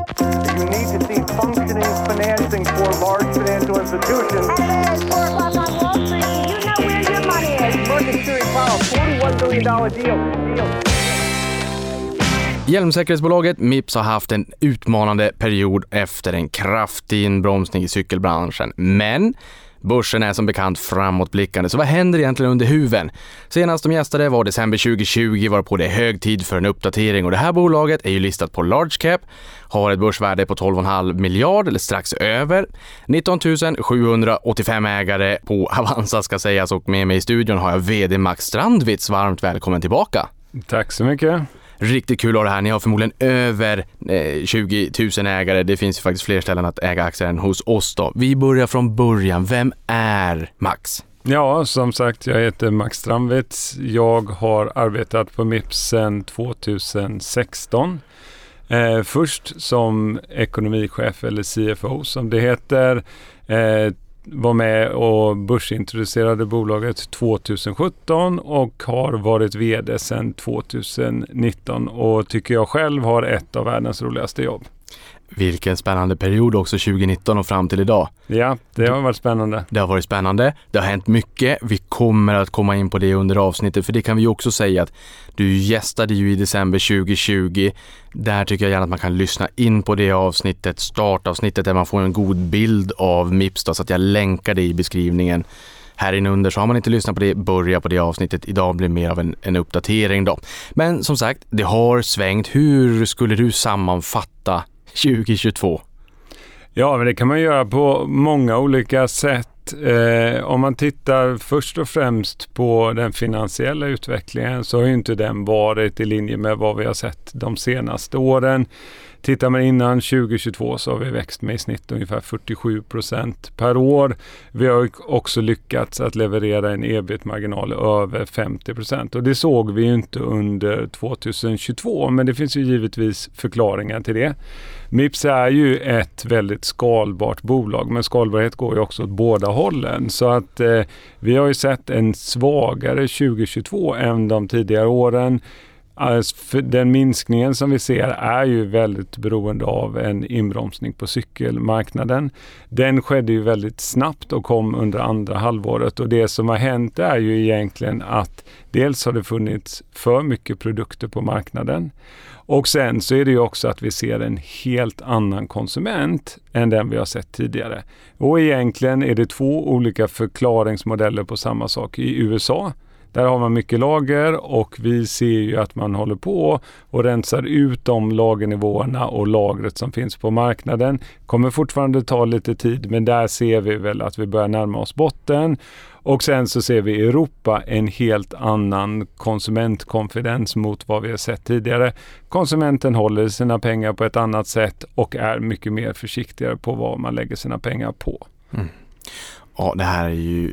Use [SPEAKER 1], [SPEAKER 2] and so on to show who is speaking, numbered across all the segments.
[SPEAKER 1] You need to see functioning financing for large financial institutions.
[SPEAKER 2] Hey, it's 4 o'clock on Wall Street. Do you know where your money is?
[SPEAKER 1] Market Security Powell, $41 billion deal. deal.
[SPEAKER 3] Hjälmsäkerhetsbolaget Mips har haft en utmanande period efter en kraftig inbromsning i cykelbranschen. Men Börsen är som bekant framåtblickande, så vad händer egentligen under huven? Senast de gästade var december 2020 varpå det är hög tid för en uppdatering och det här bolaget är ju listat på large cap, har ett börsvärde på 12,5 miljard eller strax över. 19 785 ägare på Avanza ska sägas och med mig i studion har jag VD Max Strandwitz. Varmt välkommen tillbaka!
[SPEAKER 4] Tack så mycket!
[SPEAKER 3] Riktigt kul att ha det här. Ni har förmodligen över eh, 20 000 ägare. Det finns ju faktiskt fler ställen att äga aktier än hos oss då. Vi börjar från början. Vem är Max?
[SPEAKER 4] Ja, som sagt, jag heter Max Strandwitz. Jag har arbetat på Mips sedan 2016. Eh, först som ekonomichef eller CFO som det heter. Eh, var med och börsintroducerade bolaget 2017 och har varit VD sedan 2019 och tycker jag själv har ett av världens roligaste jobb.
[SPEAKER 3] Vilken spännande period också 2019 och fram till idag.
[SPEAKER 4] Ja, det har varit spännande.
[SPEAKER 3] Det har varit spännande. Det har hänt mycket. Vi kommer att komma in på det under avsnittet, för det kan vi också säga att du gästade ju i december 2020. Där tycker jag gärna att man kan lyssna in på det avsnittet, startavsnittet där man får en god bild av Mips då, så att jag länkar det i beskrivningen här inne under. Så har man inte lyssnat på det, börja på det avsnittet. Idag blir mer av en, en uppdatering då. Men som sagt, det har svängt. Hur skulle du sammanfatta 2022?
[SPEAKER 4] Ja, men det kan man göra på många olika sätt. Eh, om man tittar först och främst på den finansiella utvecklingen så har ju inte den varit i linje med vad vi har sett de senaste åren. Tittar man innan 2022 så har vi växt med i snitt ungefär 47 procent per år. Vi har också lyckats att leverera en ebit-marginal över 50 procent och det såg vi ju inte under 2022 men det finns ju givetvis förklaringar till det. Mips är ju ett väldigt skalbart bolag men skalbarhet går ju också åt båda hållen så att eh, vi har ju sett en svagare 2022 än de tidigare åren. Alltså, den minskningen som vi ser är ju väldigt beroende av en inbromsning på cykelmarknaden. Den skedde ju väldigt snabbt och kom under andra halvåret och det som har hänt är ju egentligen att dels har det funnits för mycket produkter på marknaden och sen så är det ju också att vi ser en helt annan konsument än den vi har sett tidigare. Och egentligen är det två olika förklaringsmodeller på samma sak. I USA där har man mycket lager och vi ser ju att man håller på och rensar ut de lagernivåerna och lagret som finns på marknaden. Kommer fortfarande ta lite tid men där ser vi väl att vi börjar närma oss botten. Och sen så ser vi i Europa en helt annan konsumentkonfidens mot vad vi har sett tidigare. Konsumenten håller sina pengar på ett annat sätt och är mycket mer försiktigare på vad man lägger sina pengar på. Mm.
[SPEAKER 3] Ja, det här är ju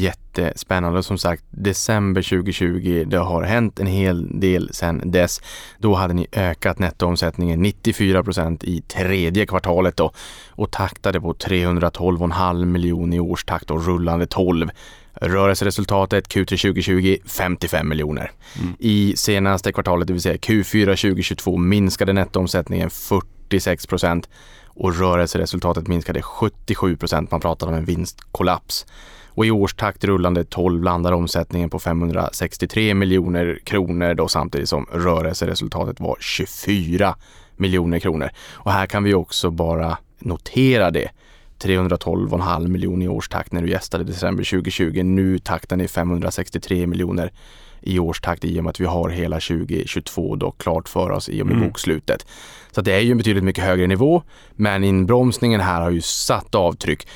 [SPEAKER 3] jättespännande. Som sagt, december 2020, det har hänt en hel del sedan dess. Då hade ni ökat nettoomsättningen 94 procent i tredje kvartalet då och taktade på 312,5 miljoner i årstakt och rullande 12. Rörelseresultatet Q3 2020 55 miljoner. Mm. I senaste kvartalet, det vill säga Q4 2022, minskade nettoomsättningen 46 procent och rörelseresultatet minskade 77 procent. Man pratar om en vinstkollaps. Och i årstakt rullande 12 landar omsättningen på 563 miljoner kronor då samtidigt som rörelseresultatet var 24 miljoner kronor. Och här kan vi också bara notera det. 312,5 miljoner i årstakt när du gästade december 2020. Nu takten är 563 miljoner i årstakt i och med att vi har hela 2022 då klart för oss i och med mm. bokslutet. Så det är ju en betydligt mycket högre nivå, men inbromsningen här har ju satt avtryck.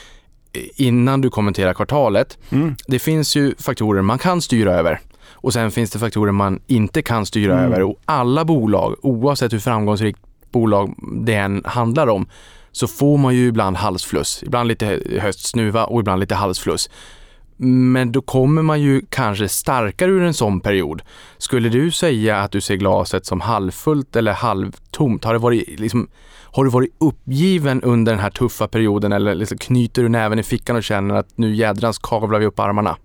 [SPEAKER 3] Innan du kommenterar kvartalet, mm. det finns ju faktorer man kan styra över och sen finns det faktorer man inte kan styra mm. över och alla bolag, oavsett hur framgångsrikt bolag det än handlar om, så får man ju ibland halsfluss. Ibland lite höstsnuva och ibland lite halsfluss. Men då kommer man ju kanske starkare ur en sån period. Skulle du säga att du ser glaset som halvfullt eller halvtomt? Har, det varit, liksom, har du varit uppgiven under den här tuffa perioden eller liksom knyter du näven i fickan och känner att nu jädrans kavlar vi upp armarna?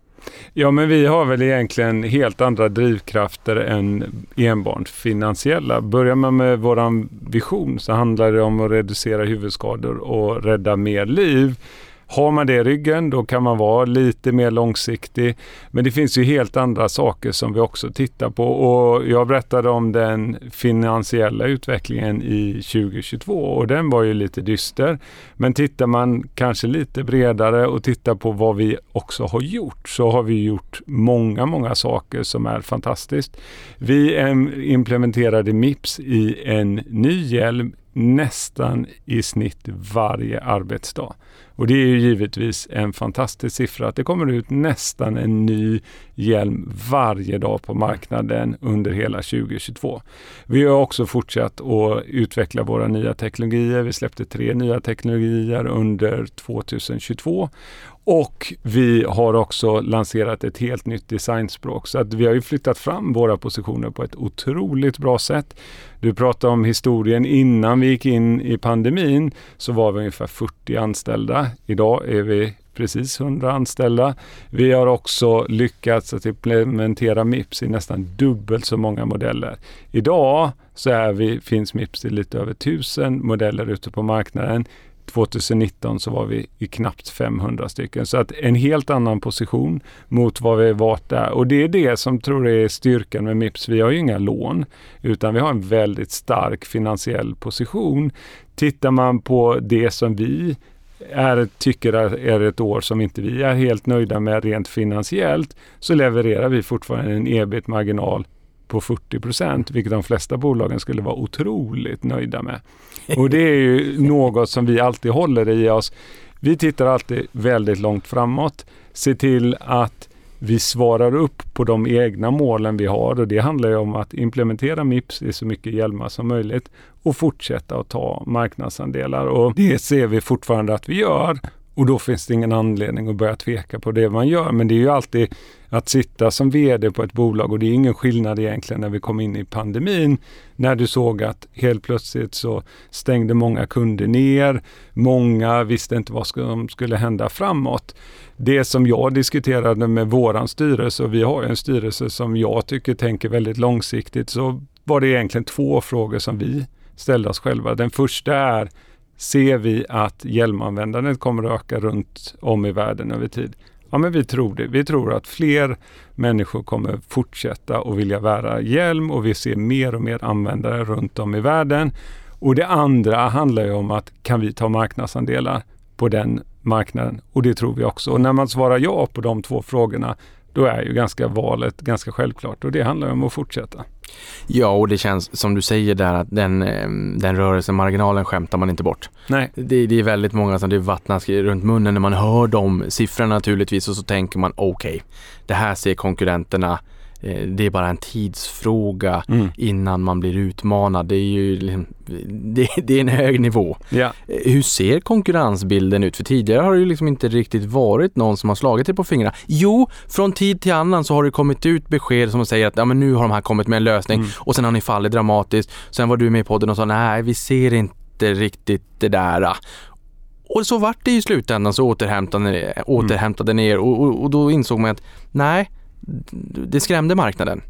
[SPEAKER 4] Ja, men vi har väl egentligen helt andra drivkrafter än enbart finansiella. Börjar man med våran vision så handlar det om att reducera huvudskador och rädda mer liv. Har man det i ryggen då kan man vara lite mer långsiktig. Men det finns ju helt andra saker som vi också tittar på och jag berättade om den finansiella utvecklingen i 2022 och den var ju lite dyster. Men tittar man kanske lite bredare och tittar på vad vi också har gjort så har vi gjort många, många saker som är fantastiskt. Vi implementerade MIPS i en ny hjälm nästan i snitt varje arbetsdag. Och det är ju givetvis en fantastisk siffra att det kommer ut nästan en ny hjälm varje dag på marknaden under hela 2022. Vi har också fortsatt att utveckla våra nya teknologier. Vi släppte tre nya teknologier under 2022 och vi har också lanserat ett helt nytt designspråk. Så att vi har ju flyttat fram våra positioner på ett otroligt bra sätt. Du pratade om historien innan vi gick in i pandemin så var vi ungefär 40 anställda. Idag är vi precis 100 anställda. Vi har också lyckats att implementera Mips i nästan dubbelt så många modeller. Idag så är vi, finns Mips i lite över 1000 modeller ute på marknaden. 2019 så var vi i knappt 500 stycken. Så att en helt annan position mot vad vi varit där. Och det är det som tror jag är styrkan med Mips. Vi har ju inga lån utan vi har en väldigt stark finansiell position. Tittar man på det som vi är, tycker är ett år som inte vi är helt nöjda med rent finansiellt så levererar vi fortfarande en ebit-marginal på 40 procent, vilket de flesta bolagen skulle vara otroligt nöjda med. Och det är ju något som vi alltid håller i oss. Vi tittar alltid väldigt långt framåt, ser till att vi svarar upp på de egna målen vi har och det handlar ju om att implementera Mips i så mycket hjälmar som möjligt och fortsätta att ta marknadsandelar. Och det ser vi fortfarande att vi gör och då finns det ingen anledning att börja tveka på det man gör. Men det är ju alltid att sitta som VD på ett bolag och det är ingen skillnad egentligen när vi kom in i pandemin. När du såg att helt plötsligt så stängde många kunder ner. Många visste inte vad som skulle hända framåt. Det som jag diskuterade med våran styrelse och vi har en styrelse som jag tycker tänker väldigt långsiktigt så var det egentligen två frågor som vi ställde oss själva. Den första är ser vi att hjälmanvändandet kommer att öka runt om i världen över tid? Ja, men vi tror det. Vi tror att fler människor kommer fortsätta att vilja bära hjälm och vi ser mer och mer användare runt om i världen. Och det andra handlar ju om att kan vi ta marknadsandelar på den marknaden? Och det tror vi också. Och när man svarar ja på de två frågorna, då är ju ganska valet ganska självklart och det handlar om att fortsätta.
[SPEAKER 3] Ja, och det känns som du säger där att den, eh, den rörelsemarginalen skämtar man inte bort.
[SPEAKER 4] Nej.
[SPEAKER 3] Det, det är väldigt många som det vattnas runt munnen när man hör de siffrorna naturligtvis och så tänker man okej, okay, det här ser konkurrenterna det är bara en tidsfråga mm. innan man blir utmanad. Det är ju liksom, det, det, är en hög nivå. Eh, hur ser konkurrensbilden ut? För tidigare har det ju liksom inte riktigt varit någon som har slagit dig på fingrarna. Jo, från tid till annan så har det kommit ut besked som säger att ja, men nu har de här kommit med en lösning mm. och sen har ni fallit dramatiskt. Sen var du med i podden och sa nej, vi ser inte riktigt det där. Och så vart det i slutändan så återhämtade, återhämtade mm. ner och, och, och då insåg man att nej, det skrämde marknaden.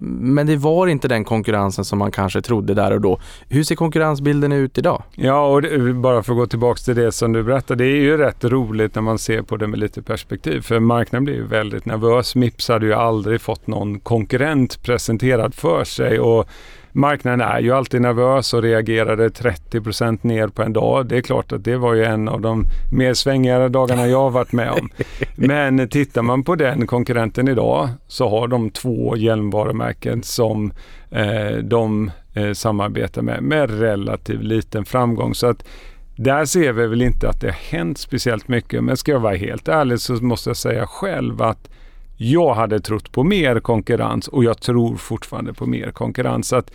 [SPEAKER 3] Men det var inte den konkurrensen som man kanske trodde där och då. Hur ser konkurrensbilden ut idag?
[SPEAKER 4] Ja, och det, bara för att gå tillbaka till det som du berättade. Det är ju rätt roligt när man ser på det med lite perspektiv. För marknaden blir ju väldigt nervös. Mips hade ju aldrig fått någon konkurrent presenterad för sig. Och marknaden är ju alltid nervös och reagerade 30% ner på en dag. Det är klart att det var ju en av de mer svängigare dagarna jag har varit med om. Men tittar man på den konkurrenten idag så har de två hjälmvarumärken som eh, de eh, samarbetar med med relativt liten framgång. Så att där ser vi väl inte att det har hänt speciellt mycket. Men ska jag vara helt ärlig så måste jag säga själv att jag hade trott på mer konkurrens och jag tror fortfarande på mer konkurrens. Så att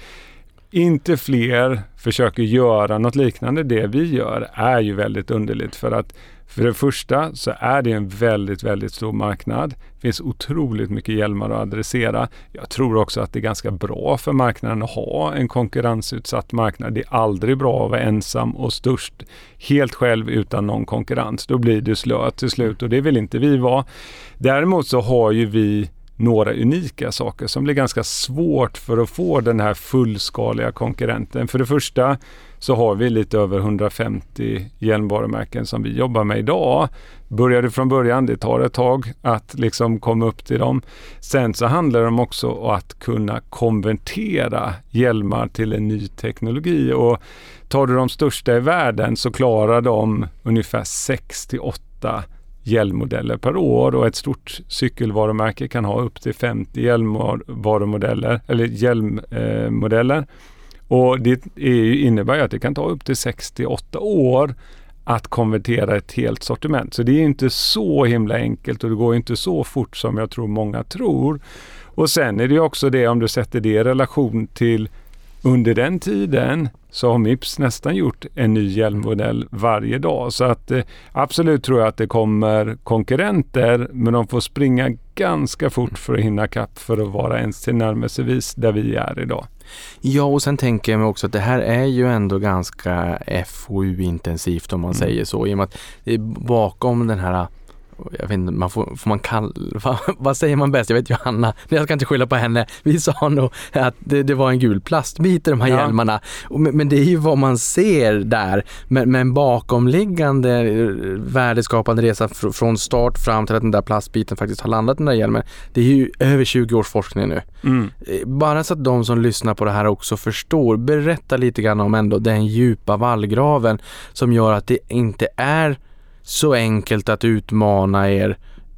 [SPEAKER 4] inte fler försöker göra något liknande det vi gör är ju väldigt underligt för att för det första så är det en väldigt, väldigt stor marknad. Det finns otroligt mycket hjälmar att adressera. Jag tror också att det är ganska bra för marknaden att ha en konkurrensutsatt marknad. Det är aldrig bra att vara ensam och störst helt själv utan någon konkurrens. Då blir du slö till slut och det vill inte vi vara. Däremot så har ju vi några unika saker som blir ganska svårt för att få den här fullskaliga konkurrenten. För det första så har vi lite över 150 hjälmvarumärken som vi jobbar med idag. Började från början, det tar ett tag att liksom komma upp till dem. Sen så handlar det om också att kunna konvertera hjälmar till en ny teknologi och tar du de största i världen så klarar de ungefär 6 till 8 hjälmmodeller per år och ett stort cykelvarumärke kan ha upp till 50 hjälmvarumodeller eller hjälmmodeller. Eh, och det innebär ju att det kan ta upp till 68 år att konvertera ett helt sortiment. Så det är inte så himla enkelt och det går inte så fort som jag tror många tror. Och sen är det också det om du sätter det i relation till under den tiden så har Mips nästan gjort en ny hjälmmodell varje dag. Så att eh, absolut tror jag att det kommer konkurrenter, men de får springa ganska fort för att hinna kapp för att vara ens tillnärmelsevis där vi är idag.
[SPEAKER 3] Ja, och sen tänker jag mig också att det här är ju ändå ganska FoU-intensivt om man mm. säger så. I och med att bakom den här jag vet inte, man får, får man kalla, vad, vad, säger man bäst? Jag vet Johanna, jag ska inte skylla på henne. Vi sa nog att det, det var en gul plastbit i de här ja. hjälmarna. Men, men, det är ju vad man ser där. Men, men bakomliggande eh, värdeskapande resa från start fram till att den där plastbiten faktiskt har landat i den där hjälmen. Det är ju över 20 års forskning nu. Mm. Eh, bara så att de som lyssnar på det här också förstår, berätta lite grann om ändå den djupa vallgraven som gör att det inte är så enkelt att utmana er,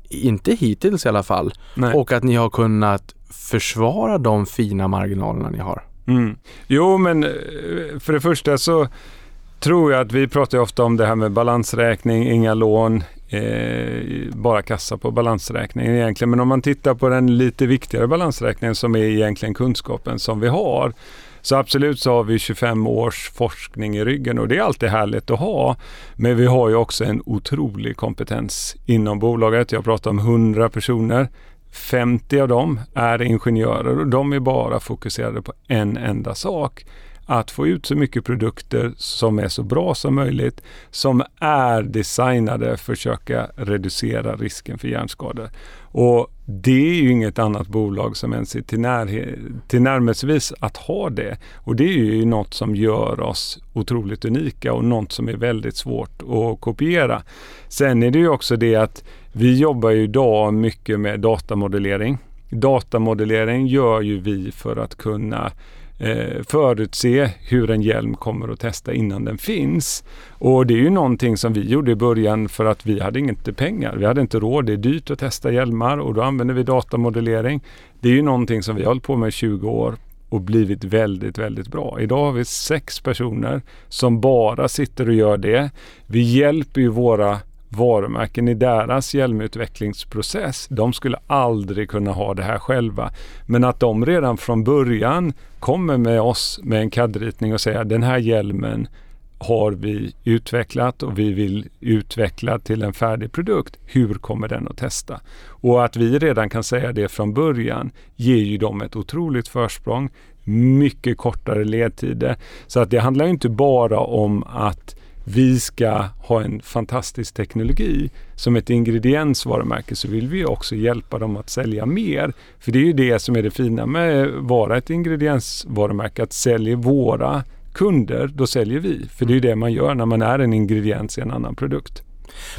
[SPEAKER 3] inte hittills i alla fall, Nej. och att ni har kunnat försvara de fina marginalerna ni har.
[SPEAKER 4] Mm. Jo, men eh, för det första så tror jag att vi pratar ofta om det här med balansräkning, inga lån, eh, bara kassa på balansräkningen egentligen. Men om man tittar på den lite viktigare balansräkningen som är egentligen kunskapen som vi har så absolut så har vi 25 års forskning i ryggen och det är alltid härligt att ha. Men vi har ju också en otrolig kompetens inom bolaget. Jag pratar om 100 personer. 50 av dem är ingenjörer och de är bara fokuserade på en enda sak att få ut så mycket produkter som är så bra som möjligt, som är designade för att försöka reducera risken för hjärnskador. Och det är ju inget annat bolag som ens är till, till närmelsevis att ha det. Och det är ju något som gör oss otroligt unika och något som är väldigt svårt att kopiera. Sen är det ju också det att vi jobbar ju idag mycket med datamodellering. Datamodellering gör ju vi för att kunna eh, förutse hur en hjälm kommer att testa innan den finns. Och det är ju någonting som vi gjorde i början för att vi hade inte pengar. Vi hade inte råd. Det är dyrt att testa hjälmar och då använder vi datamodellering. Det är ju någonting som vi har hållit på med i 20 år och blivit väldigt, väldigt bra. Idag har vi sex personer som bara sitter och gör det. Vi hjälper ju våra varumärken i deras hjälmutvecklingsprocess. De skulle aldrig kunna ha det här själva. Men att de redan från början kommer med oss med en CAD-ritning och säger den här hjälmen har vi utvecklat och vi vill utveckla till en färdig produkt. Hur kommer den att testa? Och att vi redan kan säga det från början ger ju dem ett otroligt försprång. Mycket kortare ledtider. Så att det handlar inte bara om att vi ska ha en fantastisk teknologi. Som ett ingrediensvarumärke så vill vi också hjälpa dem att sälja mer. För det är ju det som är det fina med att vara ett ingrediensvarumärke, att sälja våra kunder, då säljer vi. För det är ju det man gör när man är en ingrediens i en annan produkt.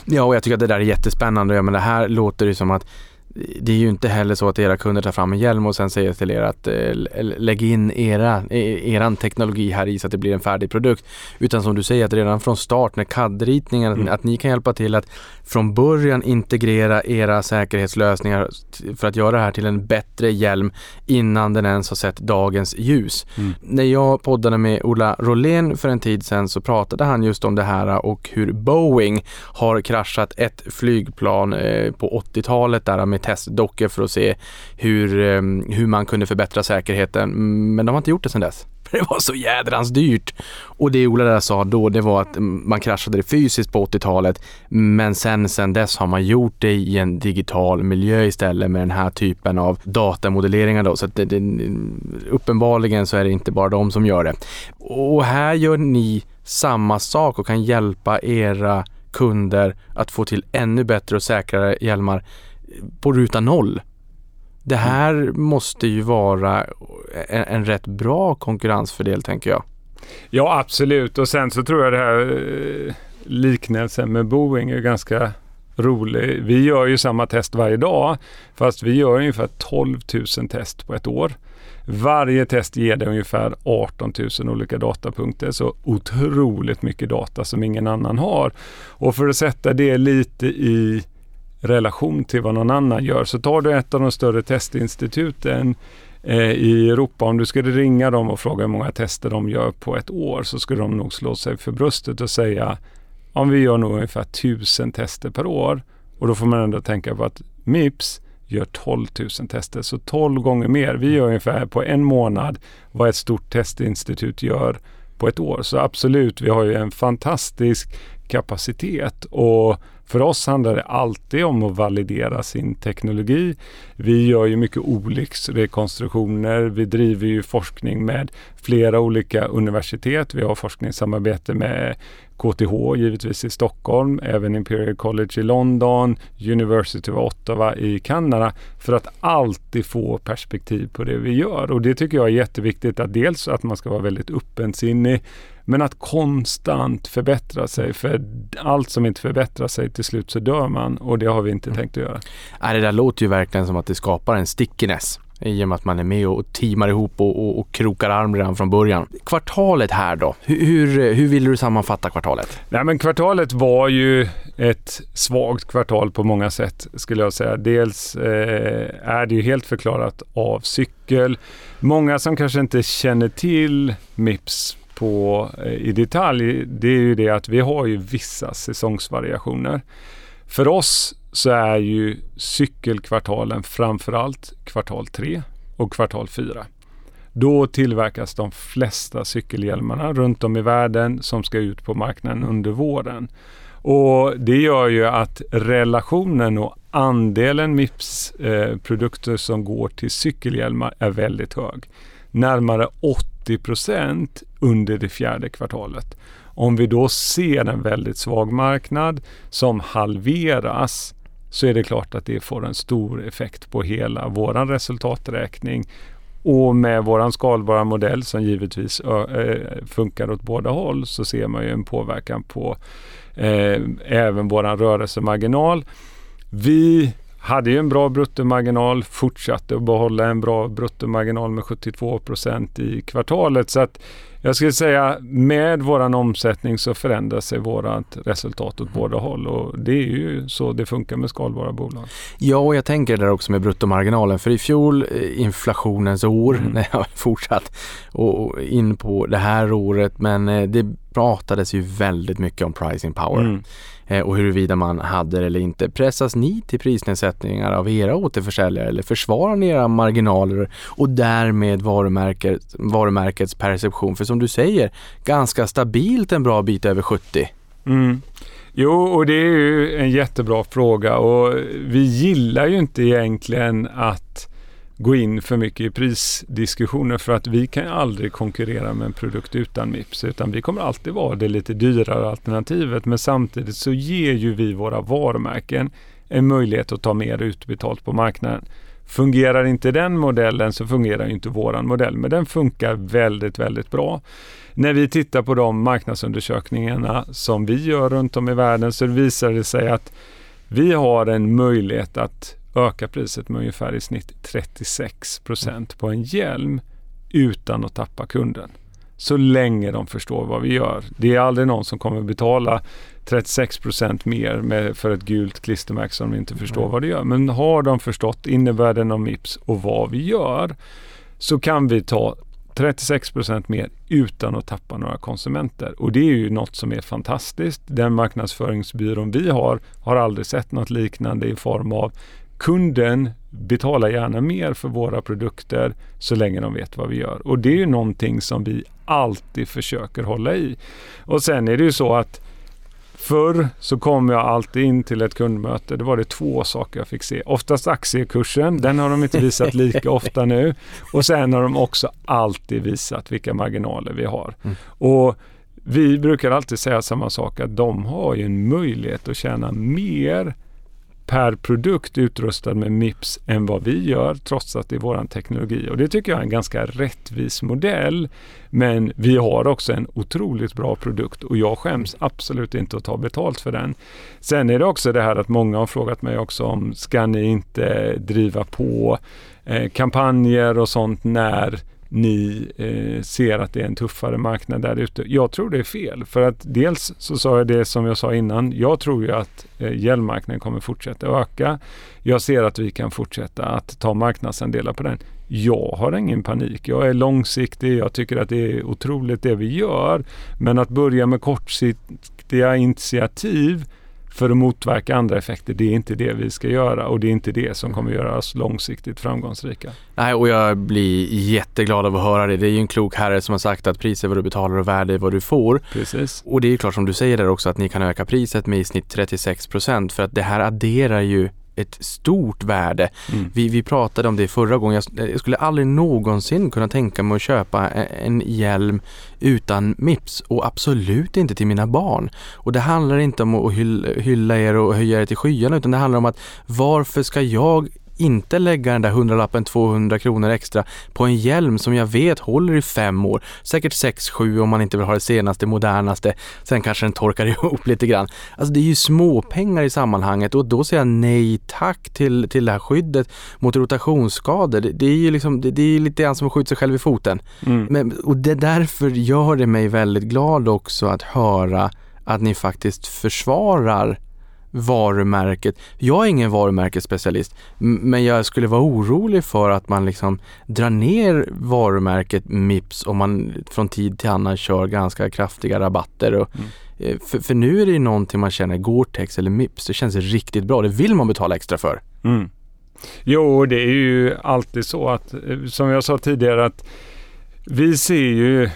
[SPEAKER 3] Ja, och jag tycker att det där är jättespännande. Ja, men det här låter ju som att det är ju inte heller så att era kunder tar fram en hjälm och sen säger till er att eh, lägg in era, eran teknologi här i så att det blir en färdig produkt. Utan som du säger att redan från start när CAD-ritningen, mm. att ni kan hjälpa till att från början integrera era säkerhetslösningar för att göra det här till en bättre hjälm innan den ens har sett dagens ljus. Mm. När jag poddade med Ola Rolén för en tid sedan så pratade han just om det här och hur Boeing har kraschat ett flygplan eh, på 80-talet där med testdockor för att se hur, ehm, hur man kunde förbättra säkerheten. Mm, men de har inte gjort det sedan dess. För det var så jädrans dyrt. Och det Ola där sa då, det var att mm, man kraschade det fysiskt på 80-talet. Men sen, sen dess har man gjort det i en digital miljö istället med den här typen av datamodelleringar då. Så att det, det, uppenbarligen så är det inte bara de som gör det. Och här gör ni samma sak och kan hjälpa era kunder att få till ännu bättre och säkrare hjälmar på ruta noll. Det här måste ju vara en, en rätt bra konkurrensfördel tänker jag.
[SPEAKER 4] Ja absolut och sen så tror jag det här eh, liknelsen med Boeing är ganska rolig. Vi gör ju samma test varje dag fast vi gör ungefär 12 000 test på ett år. Varje test ger det ungefär 18 000 olika datapunkter, så otroligt mycket data som ingen annan har. Och för att sätta det lite i relation till vad någon annan gör, så tar du ett av de större testinstituten eh, i Europa, om du skulle ringa dem och fråga hur många tester de gör på ett år, så skulle de nog slå sig för bröstet och säga om vi gör nog ungefär 1000 tester per år. Och då får man ändå tänka på att Mips gör 12 000 tester, så 12 gånger mer. Vi gör ungefär på en månad vad ett stort testinstitut gör på ett år. Så absolut, vi har ju en fantastisk kapacitet och för oss handlar det alltid om att validera sin teknologi. Vi gör ju mycket olycksrekonstruktioner. Vi driver ju forskning med flera olika universitet. Vi har forskningssamarbete med KTH givetvis i Stockholm, även Imperial College i London, University of Ottawa i Kanada för att alltid få perspektiv på det vi gör. Och det tycker jag är jätteviktigt att dels att man ska vara väldigt öppensinnig men att konstant förbättra sig, för allt som inte förbättrar sig till slut så dör man och det har vi inte mm. tänkt att göra.
[SPEAKER 3] det där låter ju verkligen som att det skapar en stickiness i och med att man är med och teamar ihop och, och, och krokar arm redan från början. Kvartalet här då, hur, hur, hur vill du sammanfatta kvartalet?
[SPEAKER 4] Nej, men kvartalet var ju ett svagt kvartal på många sätt skulle jag säga. Dels eh, är det ju helt förklarat av cykel. Många som kanske inte känner till Mips på eh, i detalj, det är ju det att vi har ju vissa säsongsvariationer. För oss så är ju cykelkvartalen framförallt kvartal 3 och kvartal 4. Då tillverkas de flesta cykelhjälmarna runt om i världen som ska ut på marknaden under våren. Och Det gör ju att relationen och andelen Mips-produkter eh, som går till cykelhjälmar är väldigt hög. Närmare 80 procent under det fjärde kvartalet. Om vi då ser en väldigt svag marknad som halveras så är det klart att det får en stor effekt på hela våran resultaträkning. Och med våran skalbara modell som givetvis funkar åt båda håll så ser man ju en påverkan på eh, även våran rörelsemarginal. Vi hade ju en bra bruttomarginal, fortsatte att behålla en bra bruttomarginal med 72% i kvartalet. Så att jag skulle säga med våran omsättning så förändrar sig vårat resultat åt båda håll och det är ju så det funkar med skalbara bolag.
[SPEAKER 3] Ja, och jag tänker där också med bruttomarginalen för i fjol eh, inflationens år mm. när jag fortsatt och in på det här året men eh, det pratades ju väldigt mycket om pricing power. Mm. Eh, och huruvida man hade det eller inte. Pressas ni till prisnedsättningar av era återförsäljare eller försvarar ni era marginaler och därmed varumärket, varumärkets perception? För som du säger, ganska stabilt en bra bit över 70.
[SPEAKER 4] Mm. Jo, och det är ju en jättebra fråga och vi gillar ju inte egentligen att gå in för mycket i prisdiskussioner för att vi kan aldrig konkurrera med en produkt utan Mips utan vi kommer alltid vara det lite dyrare alternativet men samtidigt så ger ju vi våra varumärken en möjlighet att ta mer utbetalt på marknaden. Fungerar inte den modellen så fungerar inte våran modell men den funkar väldigt, väldigt bra. När vi tittar på de marknadsundersökningarna som vi gör runt om i världen så visar det sig att vi har en möjlighet att öka priset med ungefär i snitt 36 procent på en hjälm utan att tappa kunden. Så länge de förstår vad vi gör. Det är aldrig någon som kommer betala 36 procent mer med, för ett gult klistermärke som inte förstår vad det gör. Men har de förstått innebörden av Mips och vad vi gör så kan vi ta 36 procent mer utan att tappa några konsumenter. Och det är ju något som är fantastiskt. Den marknadsföringsbyrån vi har har aldrig sett något liknande i form av kunden betalar gärna mer för våra produkter så länge de vet vad vi gör. Och det är ju någonting som vi alltid försöker hålla i. Och sen är det ju så att Förr så kom jag alltid in till ett kundmöte. Det var det två saker jag fick se. Oftast aktiekursen, den har de inte visat lika ofta nu. Och sen har de också alltid visat vilka marginaler vi har. Mm. Och vi brukar alltid säga samma sak, att de har ju en möjlighet att tjäna mer per produkt utrustad med Mips än vad vi gör trots att det är våran teknologi. Och det tycker jag är en ganska rättvis modell. Men vi har också en otroligt bra produkt och jag skäms absolut inte att ta betalt för den. Sen är det också det här att många har frågat mig också om ska ni inte driva på eh, kampanjer och sånt när ni eh, ser att det är en tuffare marknad där ute. Jag tror det är fel. För att dels så sa jag det som jag sa innan. Jag tror ju att eh, gällmarknaden kommer fortsätta öka. Jag ser att vi kan fortsätta att ta marknadsandelar på den. Jag har ingen panik. Jag är långsiktig. Jag tycker att det är otroligt det vi gör. Men att börja med kortsiktiga initiativ för att motverka andra effekter. Det är inte det vi ska göra och det är inte det som kommer göra oss långsiktigt framgångsrika.
[SPEAKER 3] Nej, och jag blir jätteglad av att höra det. Det är ju en klok herre som har sagt att pris är vad du betalar och värde är vad du får.
[SPEAKER 4] Precis.
[SPEAKER 3] Och det är ju klart som du säger där också att ni kan öka priset med i snitt 36 procent för att det här adderar ju ett stort värde. Mm. Vi, vi pratade om det förra gången. Jag, jag, skulle aldrig någonsin kunna tänka mig att köpa en, en hjälm utan Mips och absolut inte till mina barn. Och det handlar inte om att hylla er och höja er till skyarna utan det handlar om att varför ska jag inte lägga den där hundralappen 200 kronor extra på en hjälm som jag vet håller i fem år, säkert sex, sju om man inte vill ha det senaste, modernaste. Sen kanske den torkar ihop lite grann. Alltså det är ju småpengar i sammanhanget och då säger jag nej tack till, till det här skyddet mot rotationsskador. Det, det är ju liksom, det, det är lite grann som att skjuta sig själv i foten. Mm. Men, och det därför gör det mig väldigt glad också att höra att ni faktiskt försvarar varumärket. Jag är ingen varumärkesspecialist, men jag skulle vara orolig för att man liksom drar ner varumärket Mips om man från tid till annan kör ganska kraftiga rabatter. Och, mm. Eh, för, för, nu är det ju någonting man känner, Gore-Tex eller Mips, det känns riktigt bra. Det vill man betala extra för.
[SPEAKER 4] Mm. Jo, det är ju alltid så att, eh, som jag sa tidigare, att vi ser ju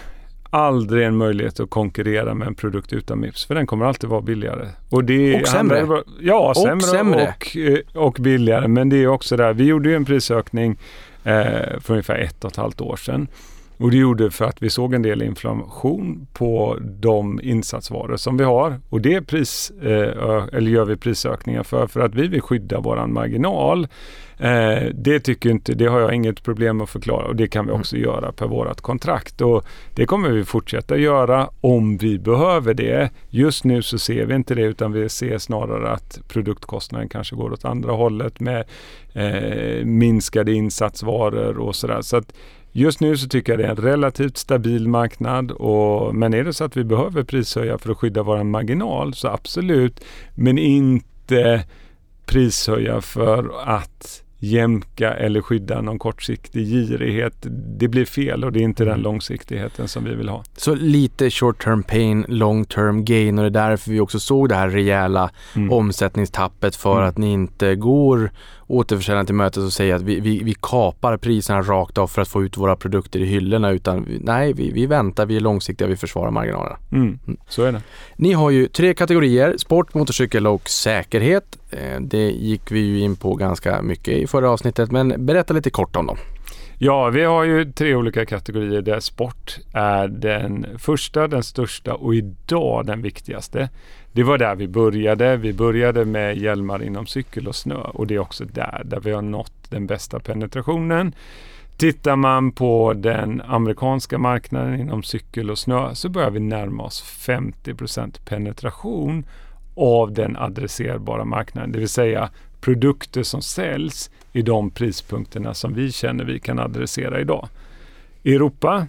[SPEAKER 4] aldrig en möjlighet att konkurrera med en produkt utan Mips, för den kommer alltid vara billigare.
[SPEAKER 3] Och, det och sämre? Handlar,
[SPEAKER 4] ja, och sämre, sämre. Och, och billigare. Men det är också där, vi gjorde ju en prisökning eh, för ungefär ett och ett halvt år sedan. Och det gjorde för att vi såg en del inflation på de insatsvaror som vi har. Och det pris, eh, eller gör vi prisökningar för, för att vi vill skydda våran marginal. Eh, det tycker inte, det har jag inget problem att förklara och det kan vi också mm. göra per vårat kontrakt. Och det kommer vi fortsätta göra om vi behöver det. Just nu så ser vi inte det utan vi ser snarare att produktkostnaden kanske går åt andra hållet med eh, minskade insatsvaror och sådär. Så att Just nu så tycker jag det är en relativt stabil marknad. Och, men är det så att vi behöver prishöja för att skydda vår marginal så absolut. Men inte prishöja för att jämka eller skydda någon kortsiktig girighet. Det blir fel och det är inte den mm. långsiktigheten som vi vill ha.
[SPEAKER 3] Så lite short term pain, long term gain och det är därför vi också såg det här rejäla mm. omsättningstappet för mm. att ni inte går återförsäljaren till mötet och säger att vi, vi, vi kapar priserna rakt av för att få ut våra produkter i hyllorna utan nej, vi, vi väntar, vi är långsiktiga, vi försvarar marginalerna.
[SPEAKER 4] Mm, mm. Så är det.
[SPEAKER 3] Ni har ju tre kategorier, sport, motorcykel och säkerhet. Eh, det gick vi ju in på ganska mycket i förra avsnittet, men berätta lite kort om dem.
[SPEAKER 4] Ja, vi har ju tre olika kategorier där sport är den första, den största och idag den viktigaste. Det var där vi började. Vi började med hjälmar inom cykel och snö och det är också där, där vi har nått den bästa penetrationen. Tittar man på den amerikanska marknaden inom cykel och snö så börjar vi närma oss 50% penetration av den adresserbara marknaden, det vill säga produkter som säljs i de prispunkterna som vi känner vi kan adressera idag. Europa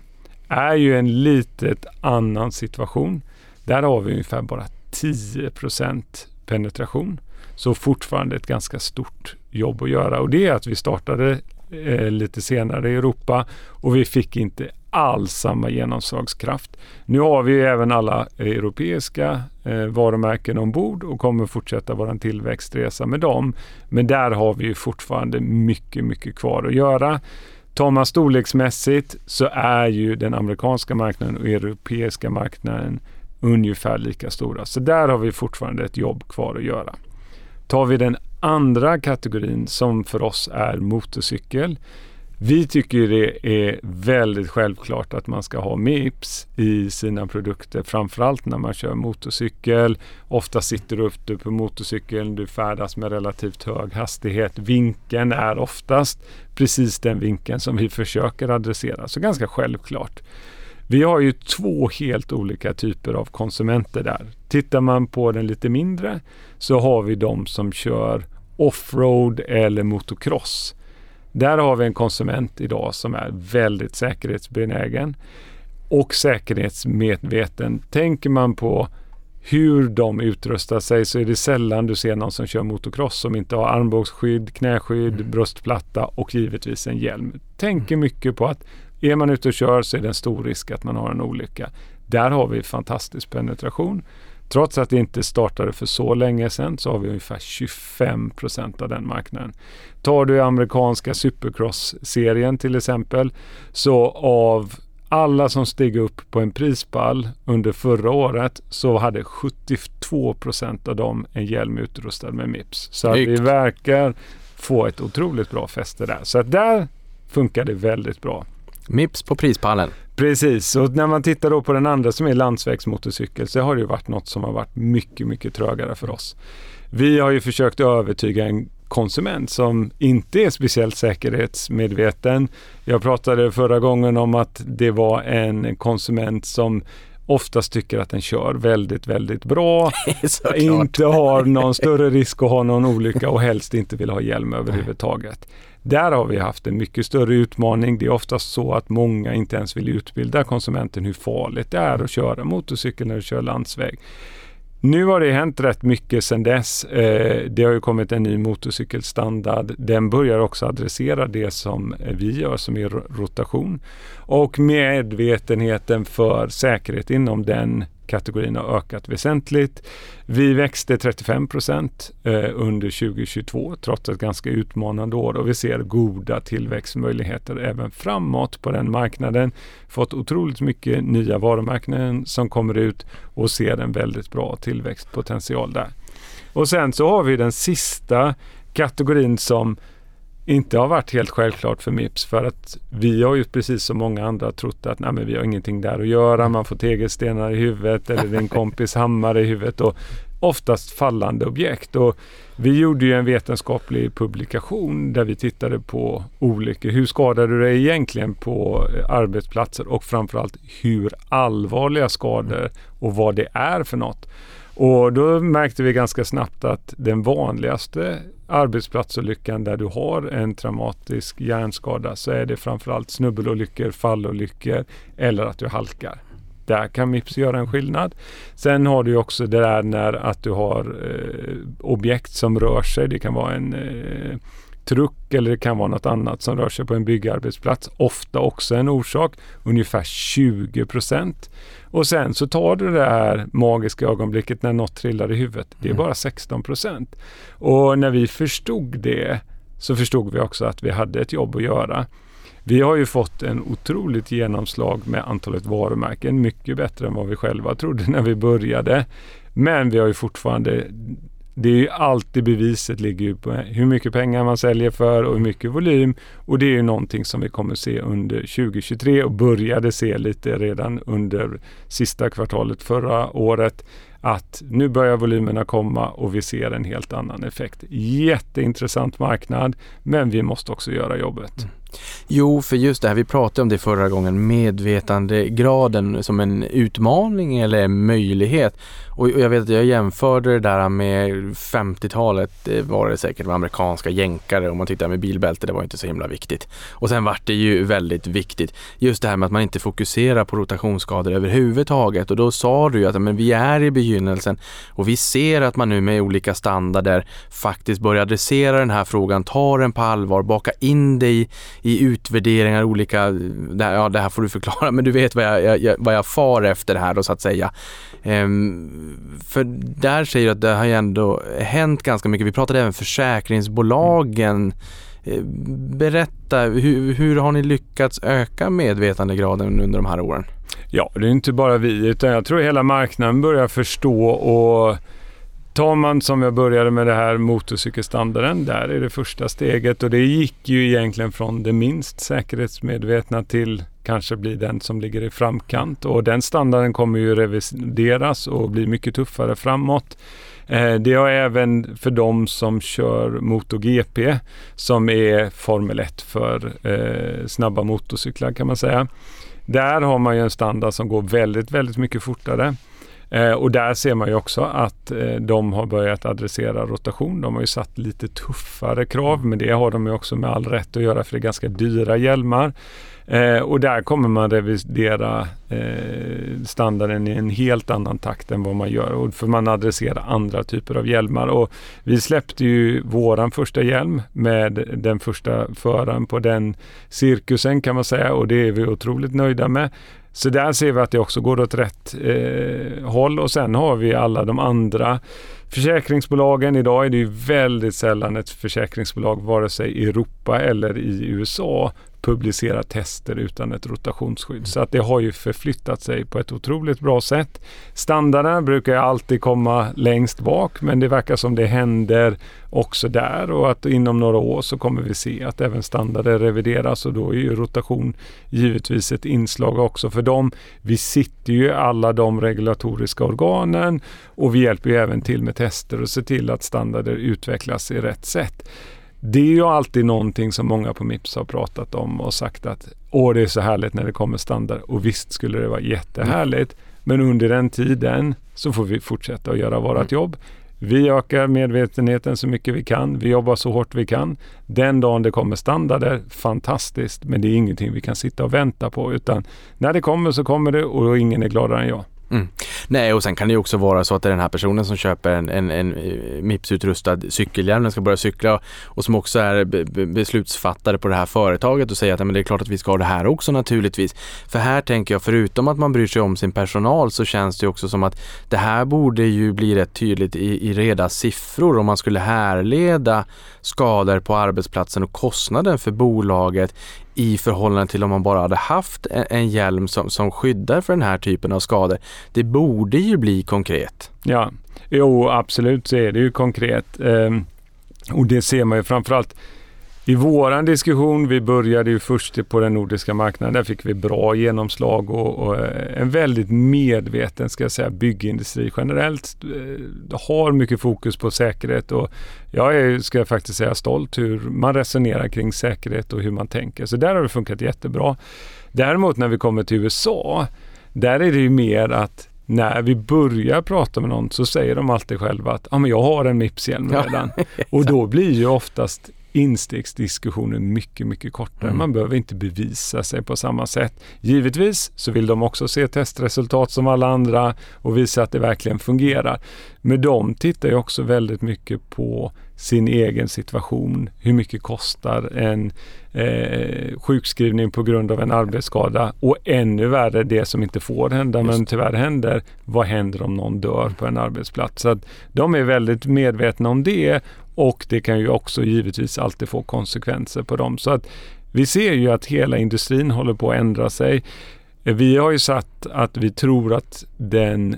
[SPEAKER 4] är ju en litet annan situation. Där har vi ungefär bara 10% penetration. Så fortfarande ett ganska stort jobb att göra och det är att vi startade eh, lite senare i Europa och vi fick inte alls samma genomslagskraft. Nu har vi även alla europeiska eh, varumärken ombord och kommer fortsätta vår tillväxtresa med dem. Men där har vi fortfarande mycket, mycket kvar att göra. Tar man storleksmässigt så är ju den amerikanska marknaden och europeiska marknaden ungefär lika stora. Så där har vi fortfarande ett jobb kvar att göra. Tar vi den andra kategorin som för oss är motorcykel. Vi tycker det är väldigt självklart att man ska ha MIPS i sina produkter, framförallt när man kör motorcykel. Ofta sitter du uppe på motorcykeln, du färdas med relativt hög hastighet. Vinkeln är oftast precis den vinkeln som vi försöker adressera, så ganska självklart. Vi har ju två helt olika typer av konsumenter där. Tittar man på den lite mindre så har vi de som kör offroad eller motocross. Där har vi en konsument idag som är väldigt säkerhetsbenägen och säkerhetsmedveten. Tänker man på hur de utrustar sig så är det sällan du ser någon som kör motocross som inte har armbågsskydd, knäskydd, mm. bröstplatta och givetvis en hjälm. Tänker mycket på att är man ute och kör så är det en stor risk att man har en olycka. Där har vi fantastisk penetration. Trots att det inte startade för så länge sedan så har vi ungefär 25 procent av den marknaden. Tar du amerikanska Supercross-serien till exempel så av alla som steg upp på en prispall under förra året så hade 72 procent av dem en hjälm utrustad med Mips. Så att vi verkar få ett otroligt bra fäste där. Så att där funkar det väldigt bra.
[SPEAKER 3] Mips på prispallen.
[SPEAKER 4] Precis, och när man tittar då på den andra som är landsvägsmotorcykel så har det ju varit något som har varit mycket, mycket trögare för oss. Vi har ju försökt övertyga en konsument som inte är speciellt säkerhetsmedveten. Jag pratade förra gången om att det var en konsument som oftast tycker att den kör väldigt, väldigt bra. inte har någon större risk att ha någon olycka och helst inte vill ha hjälm överhuvudtaget. Där har vi haft en mycket större utmaning. Det är oftast så att många inte ens vill utbilda konsumenten hur farligt det är att köra motorcykel när du kör landsväg. Nu har det hänt rätt mycket sedan dess. Eh, det har ju kommit en ny motorcykelstandard. Den börjar också adressera det som vi gör som är rotation. Och medvetenheten för säkerhet inom den kategorin har ökat väsentligt. Vi växte 35 procent eh, under 2022 trots ett ganska utmanande år och vi ser goda tillväxtmöjligheter även framåt på den marknaden. Fått otroligt mycket nya varumärken som kommer ut och ser en väldigt bra tillväxtpotential där. Och sen så har vi den sista kategorin som inte har varit helt självklart för Mips för att vi har ju precis som många andra trott att nej, men vi har ingenting där att göra. Man får tegelstenar i huvudet eller din kompis hammare i huvudet och oftast fallande objekt. Och vi gjorde ju en vetenskaplig publikation där vi tittade på olyckor. Hur skadar du dig egentligen på arbetsplatser och framförallt hur allvarliga skador och vad det är för något. Och då märkte vi ganska snabbt att den vanligaste arbetsplatsolyckan där du har en traumatisk hjärnskada så är det framförallt snubbelolyckor, fallolyckor eller att du halkar. Där kan Mips göra en skillnad. Sen har du också det där när att du har eh, objekt som rör sig. Det kan vara en eh, truck eller det kan vara något annat som rör sig på en byggarbetsplats. Ofta också en orsak, ungefär 20 procent. Och sen så tar du det här magiska ögonblicket när något trillar i huvudet. Det är mm. bara 16 procent. Och när vi förstod det så förstod vi också att vi hade ett jobb att göra. Vi har ju fått en otroligt genomslag med antalet varumärken, mycket bättre än vad vi själva trodde när vi började. Men vi har ju fortfarande det är ju alltid beviset ligger ju på hur mycket pengar man säljer för och hur mycket volym. Och det är ju någonting som vi kommer se under 2023 och började se lite redan under sista kvartalet förra året att nu börjar volymerna komma och vi ser en helt annan effekt. Jätteintressant marknad, men vi måste också göra jobbet. Mm.
[SPEAKER 3] Jo, för just det här, vi pratade om det förra gången, medvetandegraden som en utmaning eller en möjlighet. Och jag vet att jag jämförde det där med 50-talet, det var det säkert med amerikanska jänkare och man tyckte med bilbälte, det var inte så himla viktigt. Och sen vart det ju väldigt viktigt, just det här med att man inte fokuserar på rotationsskador överhuvudtaget. Och då sa du ju att men vi är i begynnelsen och vi ser att man nu med olika standarder faktiskt börjar adressera den här frågan, ta den på allvar, baka in det i, i utvärderingar, olika, det här, ja det här får du förklara, men du vet vad jag, jag, vad jag far efter här då så att säga. Ehm, för där säger du att det har ju ändå hänt ganska mycket. Vi pratade även försäkringsbolagen. Ehm, Berätta, hur, hur har ni lyckats öka medvetandegraden under de här åren?
[SPEAKER 4] Ja, det är inte bara vi utan jag tror hela marknaden börjar förstå och tar man som jag började med det här motorcykelstandarden, där är det första steget och det gick ju egentligen från det minst säkerhetsmedvetna till kanske bli den som ligger i framkant och den standarden kommer ju revideras och bli mycket tuffare framåt. Eh, det har även för de som kör MotoGP som är Formel 1 för eh, snabba motorcyklar kan man säga. Där har man ju en standard som går väldigt, väldigt mycket fortare. Eh, och där ser man ju också att eh, de har börjat adressera rotation. De har ju satt lite tuffare krav, men det har de ju också med all rätt att göra för det är ganska dyra hjälmar. Eh, och där kommer man revidera eh, standarden i en helt annan takt än vad man gör. Och för man adresserar andra typer av hjälmar. Och vi släppte ju våran första hjälm med den första föraren på den cirkusen kan man säga och det är vi otroligt nöjda med. Så där ser vi att det också går åt rätt eh, håll och sen har vi alla de andra försäkringsbolagen. Idag är det ju väldigt sällan ett försäkringsbolag, vare sig i Europa eller i USA, publicera tester utan ett rotationsskydd. Så att det har ju förflyttat sig på ett otroligt bra sätt. Standarden brukar ju alltid komma längst bak men det verkar som det händer också där och att inom några år så kommer vi se att även standarder revideras och då är ju rotation givetvis ett inslag också för dem. Vi sitter ju alla de regulatoriska organen och vi hjälper ju även till med tester och ser till att standarder utvecklas i rätt sätt. Det är ju alltid någonting som många på Mips har pratat om och sagt att åh, det är så härligt när det kommer standard. Och visst skulle det vara jättehärligt. Men under den tiden så får vi fortsätta att göra vårt mm. jobb. Vi ökar medvetenheten så mycket vi kan. Vi jobbar så hårt vi kan. Den dagen det kommer standarder, fantastiskt. Men det är ingenting vi kan sitta och vänta på. Utan när det kommer så kommer det och ingen är gladare än jag.
[SPEAKER 3] Mm. Nej, och sen kan det ju också vara så att det är den här personen som köper en, en, en eh, Mips-utrustad cykelhjälm, den ska börja cykla och som också är beslutsfattare på det här företaget och säger att men det är klart att vi ska ha det här också naturligtvis. För här tänker jag, förutom att man bryr sig om sin personal så känns det också som att det här borde ju bli rätt tydligt i, i reda siffror om man skulle härleda skador på arbetsplatsen och kostnaden för bolaget i förhållande till om man bara hade haft en, hjälm som, som skyddar för den här typen av skador. Det borde ju bli konkret.
[SPEAKER 4] Ja, jo absolut så är det ju konkret. Ehm, och det ser man ju framförallt i våran diskussion, vi började ju först på den nordiska marknaden, där fick vi bra genomslag och, och eh, en väldigt medveten, ska jag säga, byggindustri generellt eh, har mycket fokus på säkerhet och jag är, ska jag faktiskt säga, stolt hur man resonerar kring säkerhet och hur man tänker. Så där har det funkat jättebra. Däremot när vi kommer till USA, där är det ju mer att när vi börjar prata med någon så säger de alltid själva att ah, men jag har en Mips-hjälm redan. Och då blir ju oftast instegsdiskussionen mycket, mycket kortare. Mm. Man behöver inte bevisa sig på samma sätt. Givetvis så vill de också se testresultat som alla andra och visa att det verkligen fungerar. Men de tittar ju också väldigt mycket på sin egen situation. Hur mycket kostar en eh, sjukskrivning på grund av en arbetsskada? Och ännu värre det som inte får hända Just. men tyvärr händer. Vad händer om någon dör på en arbetsplats? Så att de är väldigt medvetna om det och det kan ju också givetvis alltid få konsekvenser på dem. Så att vi ser ju att hela industrin håller på att ändra sig. Vi har ju satt att vi tror att den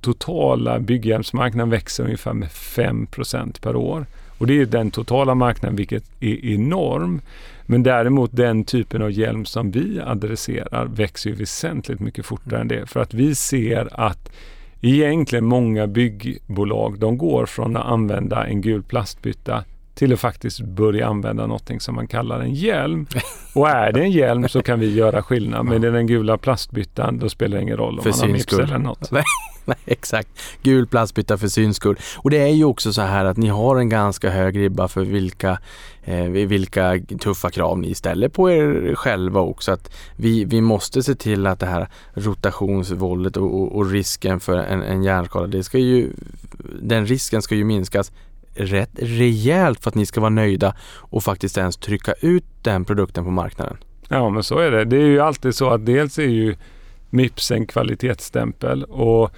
[SPEAKER 4] totala bygghjälmsmarknaden växer ungefär med 5% per år. Och det är den totala marknaden vilket är enorm. Men däremot den typen av hjälm som vi adresserar växer ju väsentligt mycket fortare än det. För att vi ser att egentligen många byggbolag, de går från att använda en gul plastbytta till att faktiskt börja använda någonting som man kallar en hjälm. Och är det en hjälm så kan vi göra skillnad. Men är den gula plastbyttan då spelar det ingen roll om
[SPEAKER 3] för
[SPEAKER 4] man har mips eller något.
[SPEAKER 3] Nej, exakt. Gul plastbytta för syns skull. Och det är ju också så här att ni har en ganska hög ribba för vilka, eh, vilka tuffa krav ni ställer på er själva också. Att vi, vi måste se till att det här rotationsvåldet och, och, och risken för en, en hjärnskada, det ska ju, den risken ska ju minskas rätt rejält för att ni ska vara nöjda och faktiskt ens trycka ut den produkten på marknaden.
[SPEAKER 4] Ja, men så är det. Det är ju alltid så att dels är ju Mips en kvalitetsstämpel och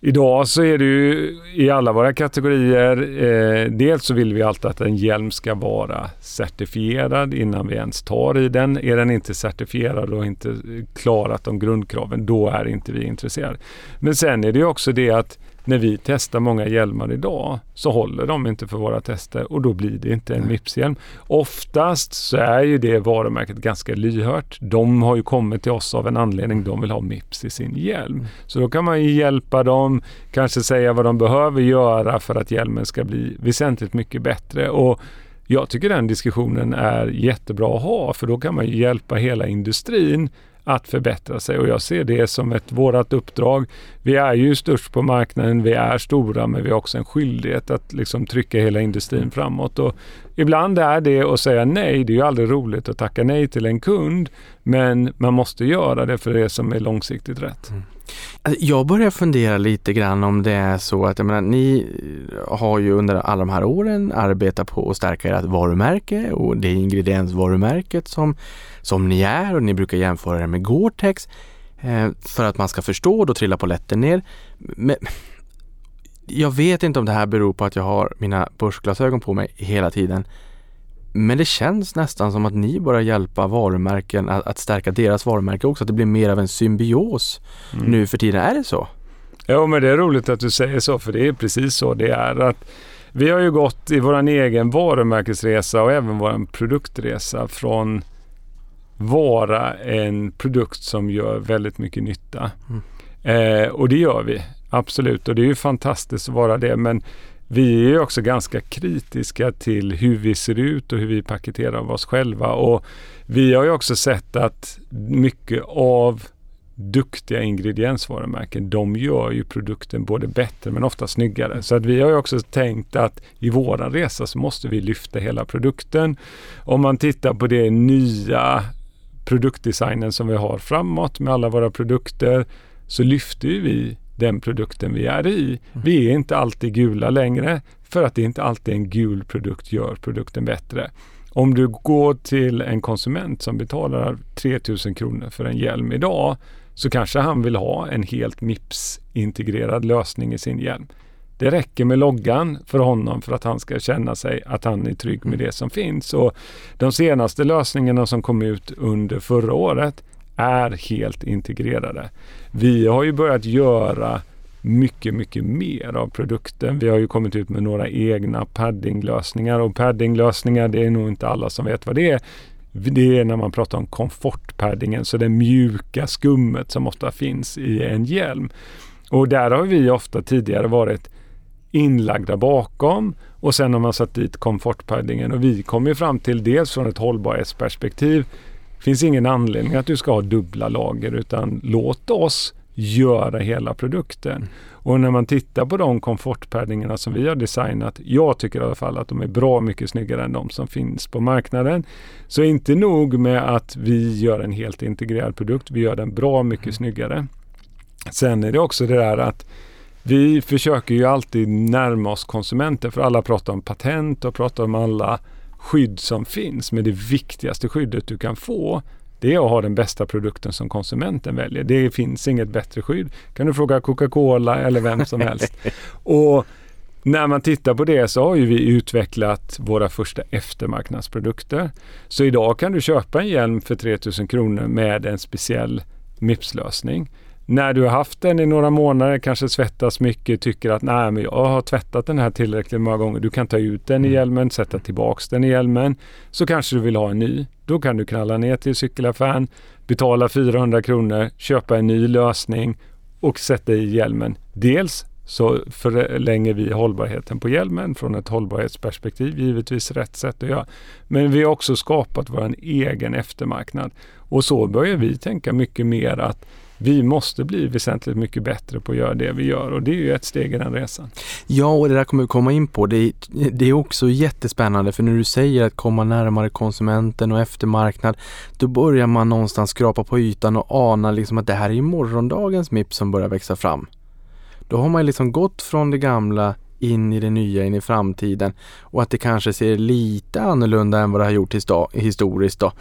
[SPEAKER 4] Idag så är det ju i alla våra kategorier, eh, dels så vill vi alltid att en hjälm ska vara certifierad innan vi ens tar i den. Är den inte certifierad och inte klarat de grundkraven, då är inte vi intresserade. Men sen är det ju också det att när vi testar många hjälmar idag så håller de inte för våra tester och då blir det inte en Mips-hjälm. Oftast så är ju det varumärket ganska lyhört. De har ju kommit till oss av en anledning. De vill ha Mips i sin hjälm. Mm. Så då kan man ju hjälpa dem, kanske säga vad de behöver göra för att hjälmen ska bli väsentligt mycket bättre. Och jag tycker den diskussionen är jättebra att ha för då kan man ju hjälpa hela industrin att förbättra sig och jag ser det som ett vårat uppdrag. Vi är ju störst på marknaden, vi är stora men vi har också en skyldighet att liksom trycka hela industrin framåt och ibland är det att säga nej. Det är ju aldrig roligt att tacka nej till en kund men man måste göra det för det som är långsiktigt rätt. Mm.
[SPEAKER 3] Jag börjar fundera lite grann om det är så att jag menar, ni har ju under alla de här åren arbetat på att stärka ert varumärke och det är ingrediensvarumärket som som ni är och ni brukar jämföra det med Gore-Tex eh, för att man ska förstå, då trillar polletten ner. Men jag vet inte om det här beror på att jag har mina börsglasögon på mig hela tiden. Men det känns nästan som att ni börjar hjälpa varumärken att, att stärka deras varumärke också, att det blir mer av en symbios mm. nu för tiden. Är det så?
[SPEAKER 4] Ja, men det är roligt att du säger så, för det är precis så det är. att Vi har ju gått i vår egen varumärkesresa och även vår produktresa från vara en produkt som gör väldigt mycket nytta. Mm. Eh, och det gör vi, absolut. Och det är ju fantastiskt att vara det. Men vi är ju också ganska kritiska till hur vi ser ut och hur vi paketerar oss själva. Och vi har ju också sett att mycket av duktiga ingrediensvarumärken, de gör ju produkten både bättre men ofta snyggare. Så att vi har ju också tänkt att i våran resa så måste vi lyfta hela produkten. Om man tittar på det nya produktdesignen som vi har framåt med alla våra produkter så lyfter vi den produkten vi är i. Mm. Vi är inte alltid gula längre för att det inte alltid en gul produkt gör produkten bättre. Om du går till en konsument som betalar 3000 kronor för en hjälm idag så kanske han vill ha en helt Mips-integrerad lösning i sin hjälm. Det räcker med loggan för honom för att han ska känna sig att han är trygg med det som finns. Och de senaste lösningarna som kom ut under förra året är helt integrerade. Vi har ju börjat göra mycket, mycket mer av produkten. Vi har ju kommit ut med några egna paddinglösningar och paddinglösningar, det är nog inte alla som vet vad det är. Det är när man pratar om komfortpaddingen, så det mjuka skummet som ofta finns i en hjälm. Och där har vi ofta tidigare varit inlagda bakom och sen har man satt dit komfortpaddingen och vi kommer fram till dels från ett hållbarhetsperspektiv det finns ingen anledning att du ska ha dubbla lager utan låt oss göra hela produkten. Och när man tittar på de komfortpaddingarna som vi har designat, jag tycker i alla fall att de är bra mycket snyggare än de som finns på marknaden. Så inte nog med att vi gör en helt integrerad produkt, vi gör den bra mycket snyggare. Sen är det också det där att vi försöker ju alltid närma oss konsumenter för alla pratar om patent och pratar om alla skydd som finns. Men det viktigaste skyddet du kan få det är att ha den bästa produkten som konsumenten väljer. Det finns inget bättre skydd. Kan du fråga Coca-Cola eller vem som helst. och när man tittar på det så har ju vi utvecklat våra första eftermarknadsprodukter. Så idag kan du köpa en hjälm för 3000 kronor med en speciell Mips-lösning när du har haft den i några månader, kanske svettas mycket, tycker att nej men jag har tvättat den här tillräckligt många gånger. Du kan ta ut den i mm. hjälmen, sätta tillbaks den i hjälmen. Så kanske du vill ha en ny. Då kan du knalla ner till cykelaffären, betala 400 kronor, köpa en ny lösning och sätta i hjälmen. Dels så förlänger vi hållbarheten på hjälmen från ett hållbarhetsperspektiv, givetvis rätt sätt att göra. Men vi har också skapat vår egen eftermarknad. Och så börjar vi tänka mycket mer att vi måste bli väsentligt mycket bättre på att göra det vi gör och det är ju ett steg i den resan.
[SPEAKER 3] Ja, och det där kommer vi komma in på. Det är, det är också jättespännande för när du säger att komma närmare konsumenten och eftermarknad, då börjar man någonstans skrapa på ytan och ana liksom att det här är morgondagens Mips som börjar växa fram. Då har man liksom gått från det gamla in i det nya, in i framtiden och att det kanske ser lite annorlunda än vad det har gjort historiskt då.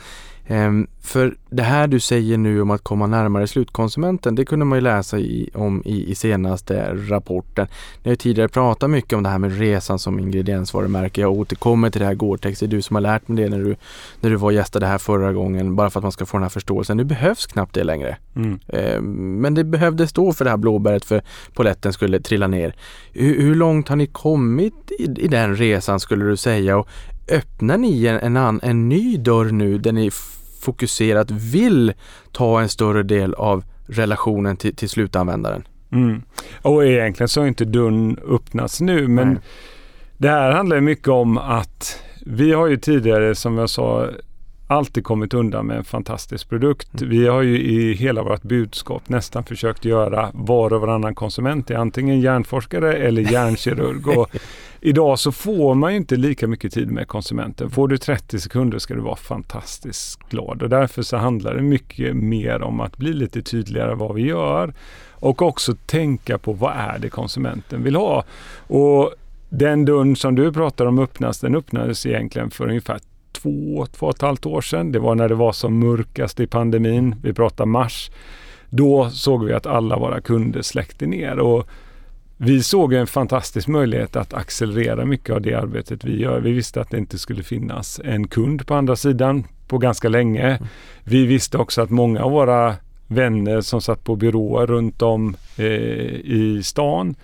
[SPEAKER 3] Ehm, för det här du säger nu om att komma närmare slutkonsumenten, det kunde man ju läsa i, om i, i senaste rapporten. Ni har tidigare pratat mycket om det här med resan som ingrediensvarumärke. Jag återkommer till det här Gore-Tex. Det är du som har lärt mig det när du, när du var gästade här förra gången, bara för att man ska få den här förståelsen. Det behövs knappt det längre. Mm. Ehm, men det behövdes då för det här blåbäret för poletten skulle trilla ner. Hur, hur långt har ni kommit i, i den resan skulle du säga? Och öppnar ni en, en, en ny dörr nu där ni fokuserat vill ta en större del av relationen till, till slutanvändaren.
[SPEAKER 4] Mm. Och egentligen så har inte dörren öppnats nu men Nej. det här handlar mycket om att vi har ju tidigare som jag sa alltid kommit undan med en fantastisk produkt. Mm. Vi har ju i hela vårt budskap nästan försökt göra var och varannan konsument är antingen hjärnforskare eller hjärnkirurg. och idag så får man ju inte lika mycket tid med konsumenten. Får du 30 sekunder ska du vara fantastiskt glad och därför så handlar det mycket mer om att bli lite tydligare vad vi gör och också tänka på vad är det konsumenten vill ha. Och den dörren som du pratar om öppnas, den öppnades egentligen för ungefär två, två och ett halvt år sedan. Det var när det var som mörkast i pandemin. Vi pratar mars. Då såg vi att alla våra kunder släckte ner och vi såg en fantastisk möjlighet att accelerera mycket av det arbetet vi gör. Vi visste att det inte skulle finnas en kund på andra sidan på ganska länge. Vi visste också att många av våra vänner som satt på byråer runt om eh, i stan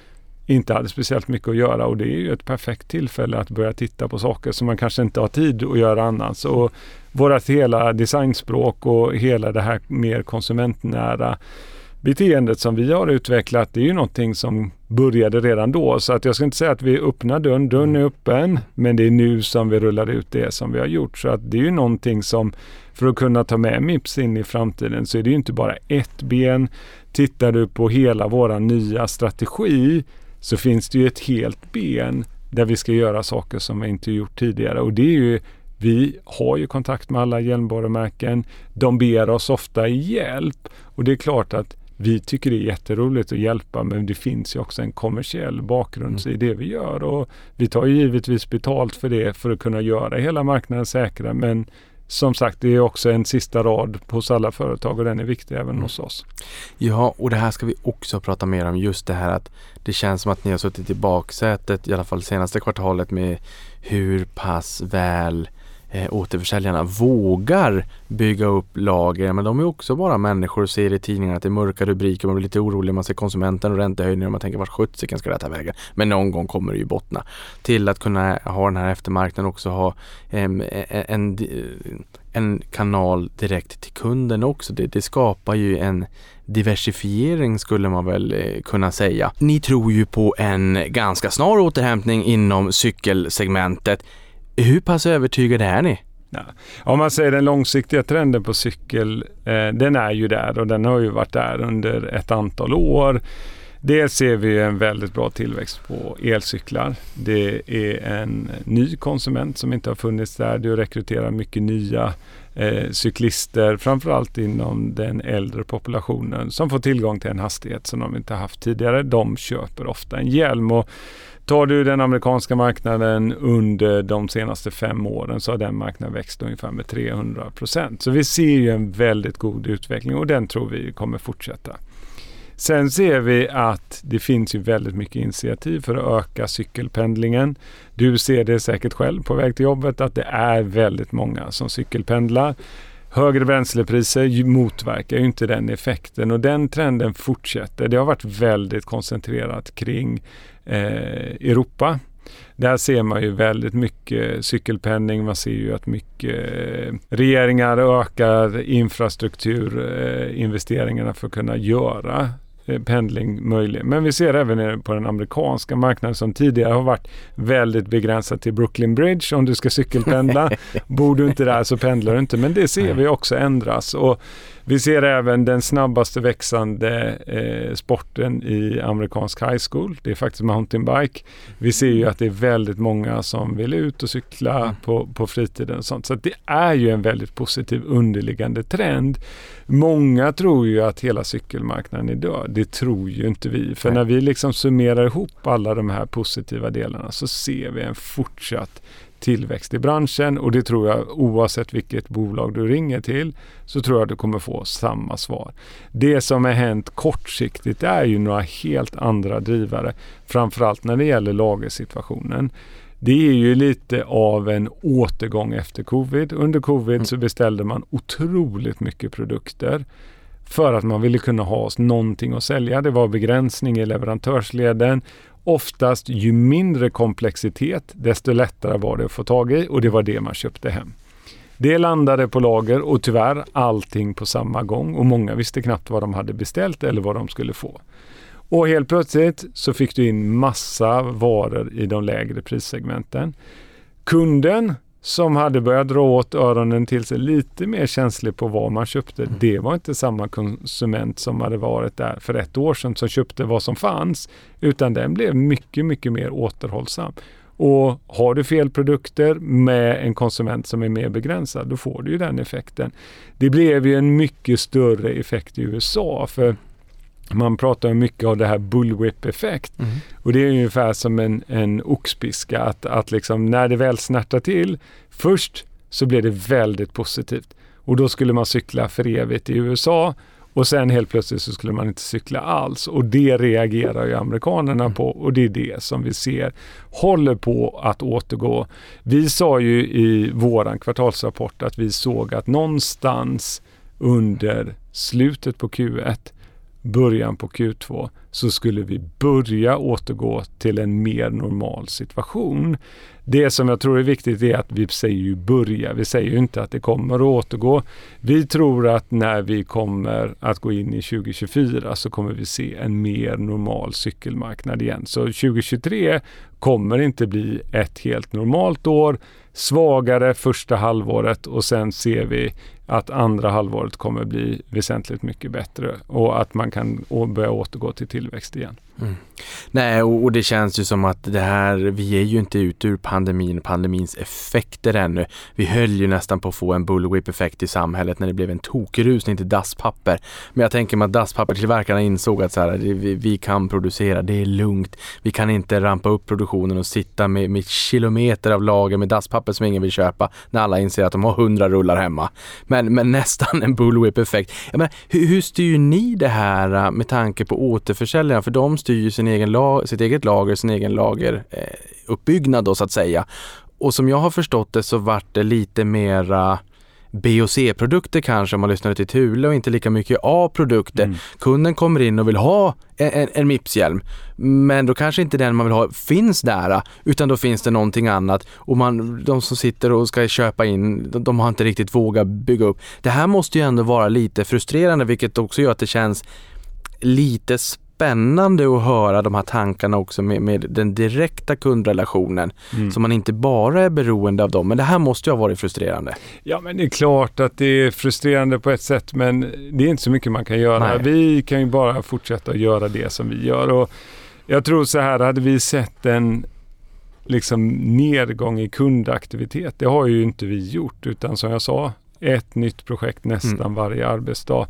[SPEAKER 4] inte hade speciellt mycket att göra och det är ju ett perfekt tillfälle att börja titta på saker som man kanske inte har tid att göra annars. Och vårt hela designspråk och hela det här mer konsumentnära beteendet som vi har utvecklat, det är ju någonting som började redan då. Så att jag ska inte säga att vi öppnar dörren, dörren är öppen, men det är nu som vi rullar ut det som vi har gjort. Så att det är ju någonting som, för att kunna ta med Mips in i framtiden, så är det ju inte bara ett ben. Tittar du på hela våra nya strategi så finns det ju ett helt ben där vi ska göra saker som vi inte gjort tidigare och det är ju vi har ju kontakt med alla hjälmvarumärken. De ber oss ofta hjälp och det är klart att vi tycker det är jätteroligt att hjälpa men det finns ju också en kommersiell bakgrund mm. i det vi gör och vi tar ju givetvis betalt för det för att kunna göra hela marknaden säkra men som sagt, det är också en sista rad hos alla företag och den är viktig även mm. hos oss.
[SPEAKER 3] Ja, och det här ska vi också prata mer om. Just det här att det känns som att ni har suttit i baksätet i alla fall senaste kvartalet med hur pass väl eh, återförsäljarna vågar bygga upp lager. Men de är också bara människor och ser i tidningarna att det är mörka rubriker. Man blir lite orolig. Man ser konsumenten och räntehöjningar och man tänker vart sjuttsiken ska det ta vägen? Men någon gång kommer det ju bottna. Till att kunna ha den här eftermarknaden också ha e, e, en, en, en kanal direkt till kunden också. Det, det skapar ju en diversifiering skulle man väl eh, kunna säga. Ni tror ju på en ganska snar återhämtning inom cykelsegmentet. Hur pass övertygade är ni?
[SPEAKER 4] Ja. Om man säger den långsiktiga trenden på cykel, eh, den är ju där och den har ju varit där under ett antal år. Dels ser vi en väldigt bra tillväxt på elcyklar. Det är en ny konsument som inte har funnits där. Det rekryterar mycket nya eh, cyklister, framförallt inom den äldre populationen som får tillgång till en hastighet som de inte haft tidigare. De köper ofta en hjälm. Och Tar du den amerikanska marknaden under de senaste fem åren så har den marknaden växt ungefär med 300 procent. Så vi ser ju en väldigt god utveckling och den tror vi kommer fortsätta. Sen ser vi att det finns ju väldigt mycket initiativ för att öka cykelpendlingen. Du ser det säkert själv på väg till jobbet att det är väldigt många som cykelpendlar. Högre bränslepriser motverkar ju inte den effekten och den trenden fortsätter. Det har varit väldigt koncentrerat kring Europa. Där ser man ju väldigt mycket cykelpenning. Man ser ju att mycket eh, regeringar ökar infrastrukturinvesteringarna för att kunna göra Eh, pendling möjlig. Men vi ser även på den amerikanska marknaden som tidigare har varit väldigt begränsad till Brooklyn Bridge. Om du ska cykelpendla, bor du inte där så pendlar du inte. Men det ser vi också ändras. Och Vi ser även den snabbaste växande eh, sporten i amerikansk high school. Det är faktiskt mountainbike. Vi ser ju att det är väldigt många som vill ut och cykla
[SPEAKER 3] Mm.
[SPEAKER 4] på, på fritiden och sånt. Så det är ju en väldigt positiv underliggande trend. Många tror ju att hela cykelmarknaden är död. Det tror ju inte vi. För
[SPEAKER 3] Nej.
[SPEAKER 4] när vi liksom summerar ihop alla de här positiva delarna så ser vi en fortsatt tillväxt i branschen och det tror jag oavsett vilket bolag du ringer till så tror jag du kommer få samma svar. Det som har hänt kortsiktigt är ju några helt andra drivare, framförallt när det gäller lagersituationen. Det är ju lite av en återgång efter covid. Under covid så beställde man otroligt mycket produkter för att man ville kunna ha någonting att sälja. Det var begränsning i leverantörsleden. Oftast ju mindre komplexitet, desto lättare var det att få tag i och det var det man köpte hem. Det landade på lager och tyvärr allting på samma gång och många visste knappt vad de hade beställt eller vad de skulle få. Och helt plötsligt så fick du in massa varor i de lägre prissegmenten. Kunden som hade börjat dra åt öronen till sig lite mer känslig på vad man köpte. Det var inte samma konsument som hade varit där för ett år sedan som köpte vad som fanns. Utan den blev mycket, mycket mer återhållsam. Och har du fel produkter med en konsument som är mer begränsad, då får du ju den effekten. Det blev ju en mycket större effekt i USA för man pratar mycket om det här bullwhip-effekt.
[SPEAKER 3] Mm.
[SPEAKER 4] Och det är ungefär som en, en oxpiska, att, att liksom när det väl snärtar till, först så blir det väldigt positivt. Och då skulle man cykla för evigt i USA och sen helt plötsligt så skulle man inte cykla alls. Och det reagerar ju amerikanerna på och det är det som vi ser håller på att återgå. Vi sa ju i våran kvartalsrapport att vi såg att någonstans under slutet på Q1 början på Q2 så skulle vi börja återgå till en mer normal situation. Det som jag tror är viktigt är att vi säger ju börja. Vi säger ju inte att det kommer att återgå. Vi tror att när vi kommer att gå in i 2024 så kommer vi se en mer normal cykelmarknad igen. Så 2023 kommer inte bli ett helt normalt år. Svagare första halvåret och sen ser vi att andra halvåret kommer bli väsentligt mycket bättre och att man kan börja återgå till tillväxt igen.
[SPEAKER 3] Mm. Nej, och, och det känns ju som att det här, vi är ju inte ute ur pandemin, pandemins effekter ännu. Vi höll ju nästan på att få en bullwhip-effekt i samhället när det blev en tokrusning till dasspapper. Men jag tänker mig att dasspappertillverkarna insåg att så här, vi, vi kan producera, det är lugnt. Vi kan inte rampa upp produktionen och sitta med, med kilometer av lager med dasspapper som ingen vill köpa när alla inser att de har hundra rullar hemma. Men, men nästan en bullwhip-effekt. Hur, hur styr ni det här äh, med tanke på återförsäljarna? För de styr ju sin egen lag, sitt eget lager, sin egen lageruppbyggnad eh, uppbyggnad då så att säga. Och som jag har förstått det så vart det lite mera B och C-produkter kanske om man lyssnade till Thule och inte lika mycket A-produkter.
[SPEAKER 4] Mm.
[SPEAKER 3] Kunden kommer in och vill ha en, en, en Mips-hjälm men då kanske inte den man vill ha finns där utan då finns det någonting annat och man, de som sitter och ska köpa in de, de har inte riktigt vågat bygga upp. Det här måste ju ändå vara lite frustrerande vilket också gör att det känns lite spännande att höra de här tankarna också med, med den direkta kundrelationen.
[SPEAKER 4] Mm.
[SPEAKER 3] Så man inte bara är beroende av dem. Men det här måste ju ha varit frustrerande.
[SPEAKER 4] Ja, men det är klart att det är frustrerande på ett sätt, men det är inte så mycket man kan göra.
[SPEAKER 3] Nej.
[SPEAKER 4] Vi kan ju bara fortsätta göra det som vi gör. Och jag tror så här, hade vi sett en liksom nedgång i kundaktivitet, det har ju inte vi gjort, utan som jag sa, ett nytt projekt nästan
[SPEAKER 3] Mm.
[SPEAKER 4] varje arbetsdag.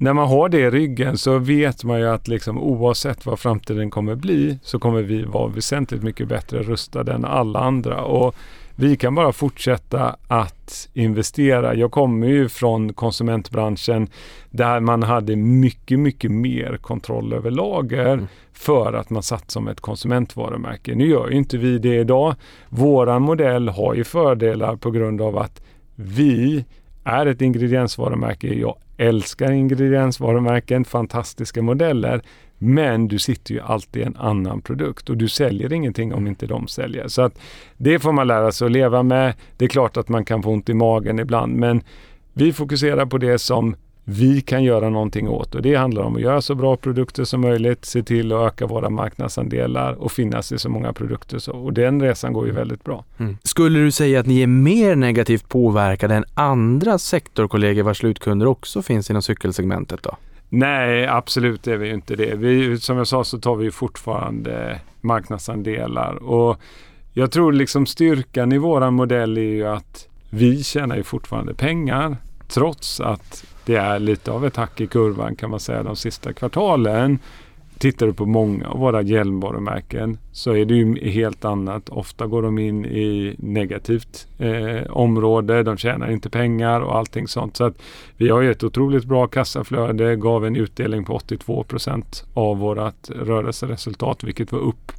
[SPEAKER 4] När man har det i ryggen så vet man ju att liksom, oavsett vad framtiden kommer bli så kommer vi vara väsentligt mycket bättre rustade än alla andra. Och vi kan bara fortsätta att investera. Jag kommer ju från konsumentbranschen där man hade mycket, mycket mer kontroll över lager
[SPEAKER 3] Mm.
[SPEAKER 4] för att man satt som ett konsumentvarumärke. Nu gör ju inte vi det idag. Våran modell har ju fördelar på grund av att vi är ett ingrediensvarumärke. Jag älskar ingrediensvarumärken, fantastiska modeller. Men du sitter ju alltid i en annan produkt och du säljer ingenting om inte de säljer. Så att det får man lära sig att leva med. Det är klart att man kan få ont i magen ibland, men vi fokuserar på det som vi kan göra någonting åt. Och det handlar om att göra så bra produkter som möjligt, se till att öka våra marknadsandelar och finnas i så många produkter. Så, och den resan går ju väldigt bra.
[SPEAKER 3] Mm. Skulle du säga att ni är mer negativt påverkade än andra sektorkollegor vars slutkunder också finns inom cykelsegmentet då?
[SPEAKER 4] Nej, absolut är vi inte det. Vi, som jag sa så tar vi fortfarande marknadsandelar och jag tror liksom styrkan i våran modell är ju att vi tjänar ju fortfarande pengar trots att det är lite av ett hack i kurvan kan man säga de sista kvartalen. Tittar du på många av våra hjälmvarumärken så är det ju helt annat. Ofta går de in i negativt eh, område. De tjänar inte pengar och allting sånt. Så att vi har ju ett otroligt bra kassaflöde. Gav en utdelning på 82 procent av vårt rörelseresultat vilket var upp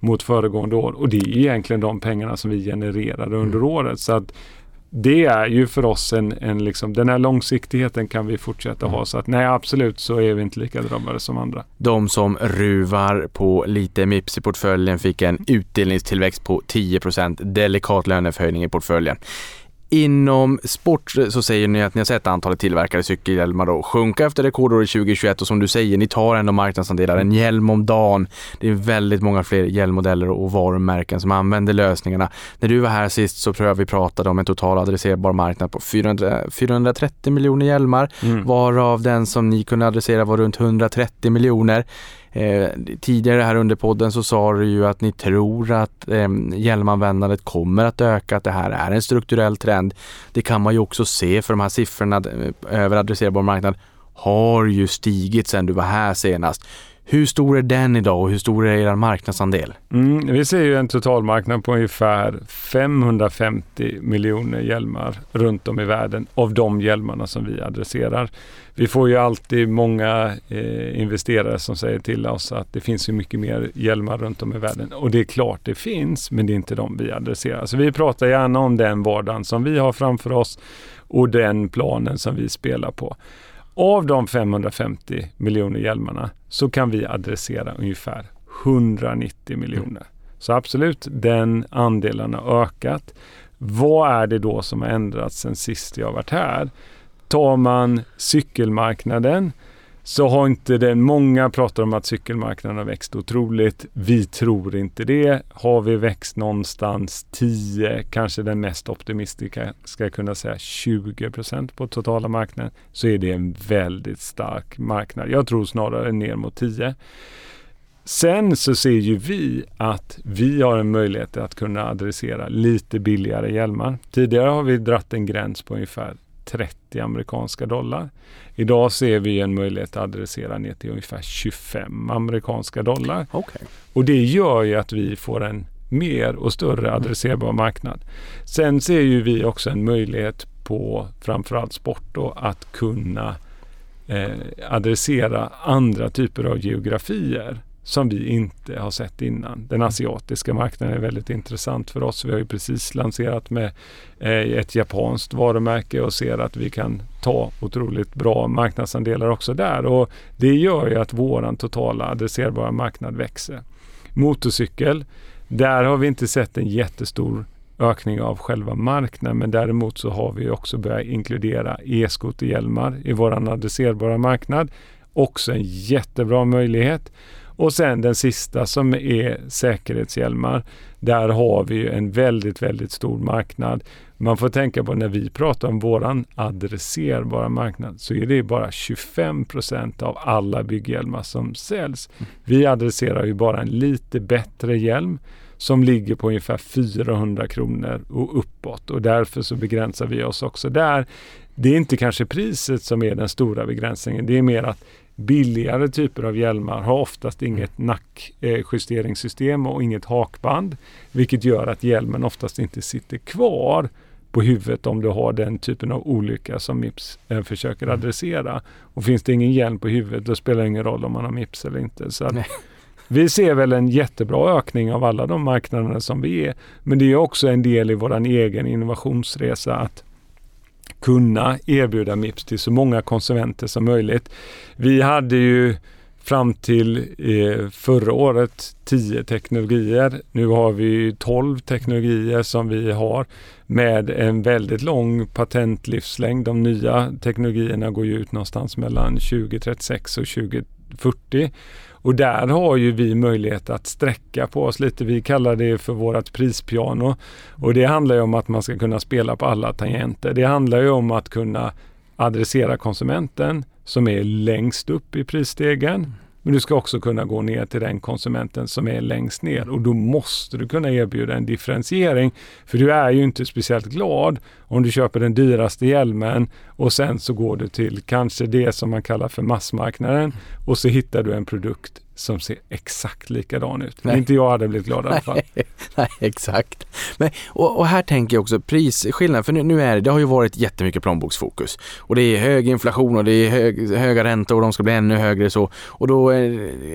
[SPEAKER 4] mot föregående år. Och det är egentligen de pengarna som vi genererade under mm. året. Så att det är ju för oss en, en liksom, den här långsiktigheten kan vi fortsätta ha. Så att nej, absolut så är vi inte lika drabbade som andra.
[SPEAKER 3] De som ruvar på lite Mips i portföljen fick en utdelningstillväxt på 10% delikat löneförhöjning i portföljen. Inom sport så säger ni att ni har sett antalet tillverkade cykelhjälmar då sjunka efter rekordåret 2021 och som du säger, ni tar ändå marknadsandelar, en hjälm om dagen. Det är väldigt många fler hjälmmodeller och varumärken som använder lösningarna. När du var här sist så tror jag vi pratade om en total adresserbar marknad på 400, 430 miljoner hjälmar, mm. varav den som ni kunde adressera var runt 130 miljoner. Eh, tidigare här under podden så sa du ju att ni tror att eh, hjälmanvändandet kommer att öka, att det här är en strukturell trend. Det kan man ju också se för de här siffrorna eh, över adresserbar marknad har ju stigit sedan du var här senast. Hur stor är den idag och hur stor är er marknadsandel?
[SPEAKER 4] Mm, vi ser ju en totalmarknad på ungefär 550 miljoner hjälmar runt om i världen av de hjälmarna som vi adresserar. Vi får ju alltid många eh, investerare som säger till oss att det finns ju mycket mer hjälmar runt om i världen. Och det är klart det finns, men det är inte de vi adresserar. Så vi pratar gärna om den vardagen som vi har framför oss och den planen som vi spelar på. Av de 550 miljoner hjälmarna så kan vi adressera ungefär 190 miljoner. Så absolut, den andelen har ökat. Vad är det då som har ändrats sen sist jag varit här? Tar man cykelmarknaden så har inte den, många pratar om att cykelmarknaden har växt otroligt. Vi tror inte det. Har vi växt någonstans 10, kanske den mest optimistiska ska kunna säga 20 procent på totala marknaden, så är det en väldigt stark marknad. Jag tror snarare ner mot 10. Sen så ser ju vi att vi har en möjlighet att kunna adressera lite billigare hjälmar. Tidigare har vi dratt en gräns på ungefär 30 amerikanska dollar. Idag ser vi en möjlighet att adressera ner till ungefär 25 amerikanska dollar.
[SPEAKER 3] Okay.
[SPEAKER 4] Och det gör ju att vi får en mer och större adresserbar marknad. Sen ser ju vi också en möjlighet på framförallt sport då, att kunna eh, adressera andra typer av geografier som vi inte har sett innan. Den asiatiska marknaden är väldigt intressant för oss. Vi har ju precis lanserat med eh, ett japanskt varumärke och ser att vi kan ta otroligt bra marknadsandelar också där. Och det gör ju att våran totala adresserbara marknad växer. Motorcykel, där har vi inte sett en jättestor ökning av själva marknaden men däremot så har vi också börjat inkludera e-skoterhjälmar i våran adresserbara marknad. Också en jättebra möjlighet. Och sen den sista som är säkerhetshjälmar. Där har vi en väldigt, väldigt stor marknad. Man får tänka på när vi pratar om våran adresserbara marknad så är det bara 25 procent av alla bygghjälmar som säljs. Vi adresserar ju bara en lite bättre hjälm som ligger på ungefär 400 kronor och uppåt och därför så begränsar vi oss också där. Det är inte kanske priset som är den stora begränsningen. Det är mer att billigare typer av hjälmar har oftast inget mm. nackjusteringssystem och inget hakband. Vilket gör att hjälmen oftast inte sitter kvar på huvudet om du har den typen av olycka som Mips eh, försöker mm. adressera. Och finns det ingen hjälm på huvudet då spelar det ingen roll om man har Mips eller inte. Så vi ser väl en jättebra ökning av alla de marknaderna som vi är. Men det är också en del i vår egen innovationsresa att kunna erbjuda Mips till så många konsumenter som möjligt. Vi hade ju fram till eh, förra året 10 teknologier. Nu har vi 12 teknologier som vi har med en väldigt lång patentlivslängd. De nya teknologierna går ju ut någonstans mellan 2036 och 2040. Och där har ju vi möjlighet att sträcka på oss lite. Vi kallar det för vårt prispiano. Och det handlar ju om att man ska kunna spela på alla tangenter. Det handlar ju om att kunna adressera konsumenten som är längst upp i prisstegen. Men du ska också kunna gå ner till den konsumenten som är längst ner och då måste du kunna erbjuda en differentiering. För du är ju inte speciellt glad om du köper den dyraste hjälmen och sen så går du till kanske det som man kallar för massmarknaden och så hittar du en produkt som ser exakt likadan ut. Nej. Inte jag hade blivit glad i alla fall.
[SPEAKER 3] Nej, exakt. Men, och, och, här tänker jag också prisskillnaden, för nu, nu, är det, det har ju varit jättemycket plånboksfokus och det är hög inflation och det är hög, höga räntor och de ska bli ännu högre så och då är,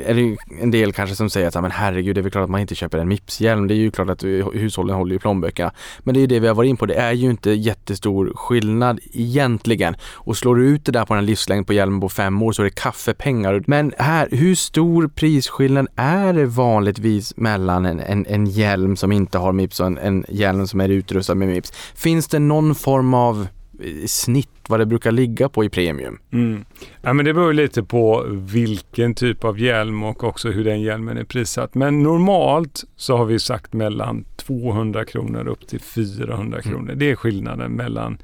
[SPEAKER 3] är det en del kanske som säger att men herregud, det är väl klart att man inte köper en Mips-hjälm. Det är ju klart att hushållen håller i plånböckerna. Men det är ju det vi har varit in på. Det är ju inte jättestor skillnad egentligen och slår du ut det där på en livslängd på hjälmen på fem år så är det kaffepengar. Men här, hur stor prisskillnad är det vanligtvis mellan en, en, en hjälm som inte har Mips och en, en hjälm som är utrustad med Mips? Finns det någon form av eh, snitt vad det brukar ligga på i premium?
[SPEAKER 4] Mm. Ja, men det beror lite på vilken typ av hjälm och också hur den hjälmen är prissatt. Men normalt så har vi sagt mellan 200 kronor upp till 400 mm. kronor. Mm. Det är skillnaden mellan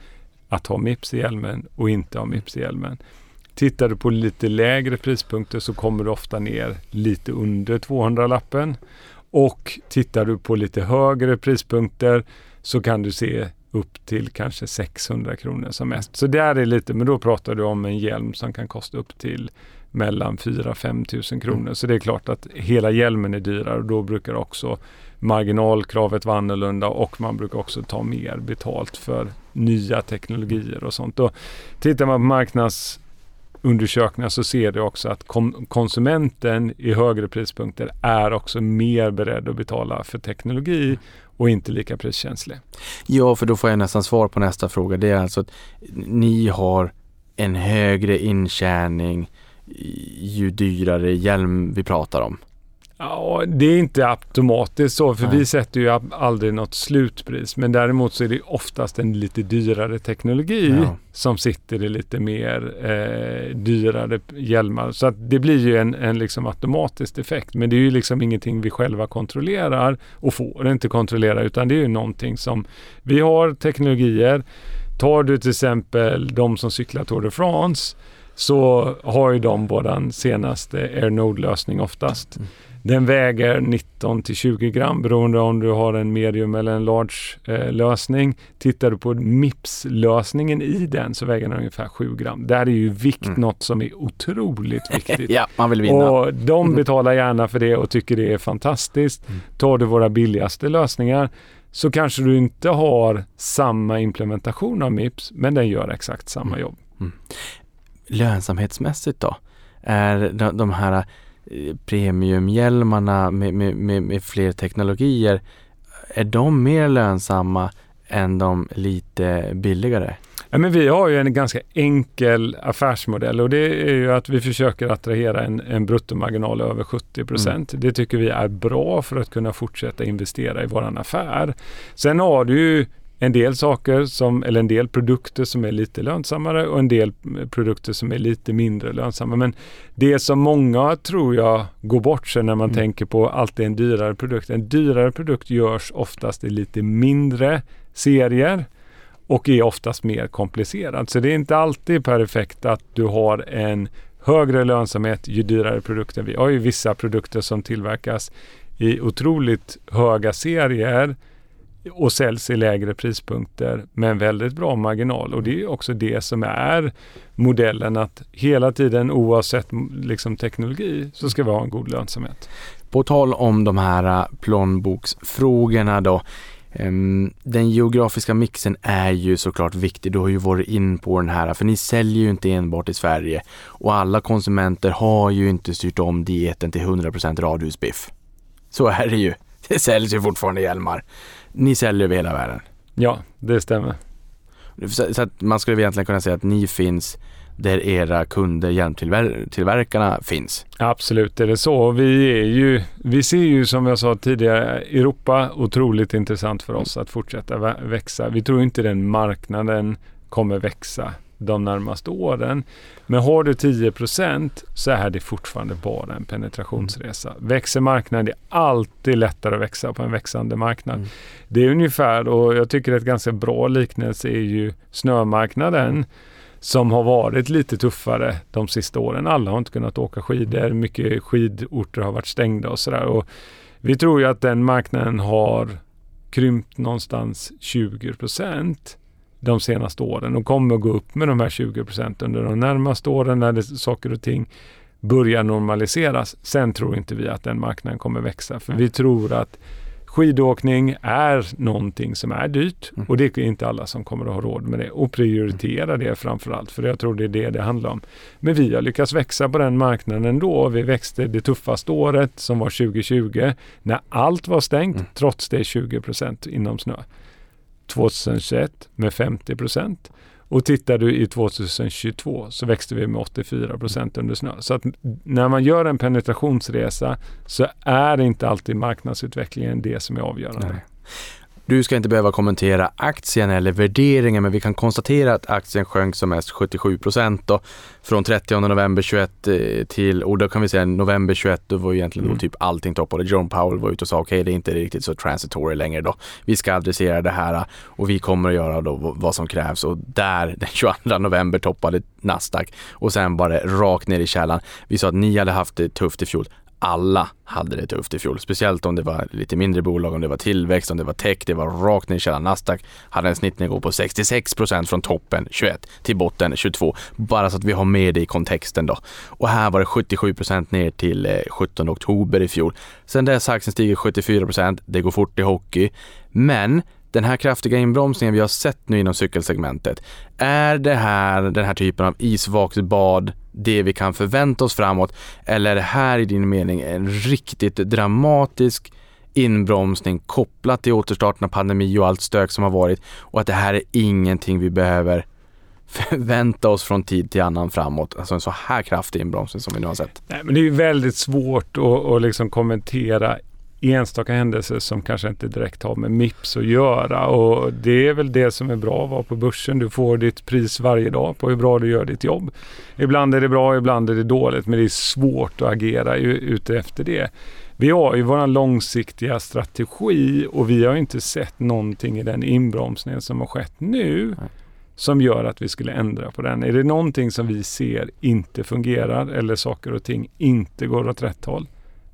[SPEAKER 4] att ha Mips i hjälmen och inte ha Mips i hjälmen. Tittar du på lite lägre prispunkter så kommer du ofta ner lite under 200-lappen. Och tittar du på lite högre prispunkter så kan du se upp till kanske 600 kronor som mest. Så där är lite, men då pratar du om en hjälm som kan kosta upp till mellan 4-5 tusen kronor. Mm. Så det är klart att hela hjälmen är dyrare och då brukar också marginalkravet vara annorlunda och man brukar också ta mer betalt för nya teknologier och sånt. Då tittar man på marknads undersökningar så ser du också att konsumenten i högre prispunkter är också mer beredd att betala för teknologi och inte lika priskänslig.
[SPEAKER 3] Ja, för då får jag nästan svar på nästa fråga. Det är alltså att ni har en högre intjäning ju dyrare hjälm vi pratar om.
[SPEAKER 4] Ja, det är inte automatiskt så, för Nej. vi sätter ju aldrig något slutpris. Men däremot så är det oftast en lite dyrare teknologi ja. som sitter i lite mer eh, dyrare hjälmar. Så att det blir ju en, en liksom automatisk effekt. Men det är ju liksom ingenting vi själva kontrollerar och får inte kontrollera, utan det är ju någonting som vi har teknologier. Tar du till exempel de som cyklar Tour de France så har ju de våran senaste AirNode-lösning oftast. Mm. Den väger 19 till 20 gram beroende om du har en medium eller en large eh, lösning. Tittar du på MIPS-lösningen i den så väger den ungefär 7 gram. Där är ju vikt mm. något som är otroligt viktigt.
[SPEAKER 3] ja, man vill vinna.
[SPEAKER 4] Och de mm. betalar gärna för det och tycker det är fantastiskt. Mm. Tar du våra billigaste lösningar så kanske du inte har samma implementation av MIPS men den gör exakt samma mm. jobb. Mm.
[SPEAKER 3] Lönsamhetsmässigt då? Är de, de här premiumhjälmarna med, med, med, med fler teknologier, är de mer lönsamma än de lite billigare?
[SPEAKER 4] Ja, men vi har ju en ganska enkel affärsmodell och det är ju att vi försöker attrahera en, en bruttomarginal över 70 procent. Mm. Det tycker vi är bra för att kunna fortsätta investera i våran affär. Sen har du ju en del saker som, eller en del produkter som är lite lönsammare och en del produkter som är lite mindre lönsamma. Men det som många tror jag går bort sig när man mm. tänker på alltid en dyrare produkt. En dyrare produkt görs oftast i lite mindre serier och är oftast mer komplicerad. Så det är inte alltid perfekt att du har en högre lönsamhet ju dyrare produkten. Vi har ju vissa produkter som tillverkas i otroligt höga serier och säljs i lägre prispunkter med en väldigt bra marginal. Och det är också det som är modellen att hela tiden oavsett liksom teknologi så ska vi ha en god lönsamhet.
[SPEAKER 3] På tal om de här äh, plånboksfrågorna då. Ehm, den geografiska mixen är ju såklart viktig. Du har ju varit in på den här, för ni säljer ju inte enbart i Sverige och alla konsumenter har ju inte styrt om dieten till 100% radhusbiff. Så är det ju. Det säljs ju fortfarande hjälmar ni säljer över hela världen.
[SPEAKER 4] Ja, det stämmer.
[SPEAKER 3] Så, så att man skulle egentligen kunna säga att ni finns där era kunder, hjälmtillverkarna finns.
[SPEAKER 4] Absolut är det så. Vi, är ju, vi ser ju som jag sa tidigare Europa otroligt intressant för oss att fortsätta växa. Vi tror inte den marknaden kommer växa de närmaste åren. Men har du 10% så är det fortfarande bara en penetrationsresa. Växer marknaden, det är alltid lättare att växa på en växande marknad. Mm. Det är ungefär, och jag tycker ett ganska bra liknelse är ju snömarknaden som har varit lite tuffare de sista åren. Alla har inte kunnat åka skidor, mycket skidorter har varit stängda och sådär. Vi tror ju att den marknaden har krympt någonstans 20 procent de senaste åren och kommer att gå upp med de här 20 procent under de närmaste åren när det, saker och ting börjar normaliseras. Sen tror inte vi att den marknaden kommer växa för vi tror att skidåkning är någonting som är dyrt mm. och det är inte alla som kommer att ha råd med det och prioritera det framförallt för jag tror det är det det handlar om. Men vi har lyckats växa på den marknaden ändå. Vi växte det tuffaste året som var 2020 när allt var stängt mm. trots det 20% inom snö. 2021 med 50 procent. Och tittar du i 2022 så växte vi med 84 procent under snö. Så att när man gör en penetrationsresa så är inte alltid marknadsutvecklingen det som är avgörande. Nej.
[SPEAKER 3] Du ska inte behöva kommentera aktien eller värderingen, men vi kan konstatera att aktien sjönk som mest 77 procent från 30 november 21 eh, till, och då kan vi säga november 21, då var egentligen mm. typ allting toppade. Jerome Powell var ute och sa okej, okay, det är inte riktigt så transitory längre då. Vi ska adressera det här och vi kommer att göra då vad som krävs och där den 22 november toppade Nasdaq och sen bara rakt ner i källan. Vi sa att ni hade haft det tufft i fjol alla hade det tufft i fjol. Speciellt om det var lite mindre bolag, om det var tillväxt, om det var tech, det var rakt ner i källaren. Nasdaq hade en snittnivå på 66% från toppen 21 till botten 22. Bara så att vi har med det i kontexten då. Och här var det 77% ner till eh, 17 oktober i fjol. Sen dess har aktien stigit 74% Det går fort i hockey. Men den här kraftiga inbromsningen vi har sett nu inom cykelsegmentet, är det här den här typen av isvaksbad det vi kan förvänta oss framåt? Eller är det här i din mening en riktigt dramatisk inbromsning kopplat till återstarten av pandemi och allt stök som har varit och att det här är ingenting vi behöver förvänta oss från tid till annan framåt. Alltså en så här kraftig inbromsning som vi nu har sett.
[SPEAKER 4] Nej, men det är väldigt svårt att, att liksom kommentera enstaka händelser som kanske inte direkt har med Mips att göra och det är väl det som är bra att vara på börsen. Du får ditt pris varje dag på hur bra du gör ditt jobb. Ibland är det bra, ibland är det dåligt men det är svårt att agera ute efter det. Vi har ju vår långsiktiga strategi och vi har inte sett någonting i den inbromsningen som har skett nu som gör att vi skulle ändra på den. Är det någonting som vi ser inte fungerar eller saker och ting inte går åt rätt håll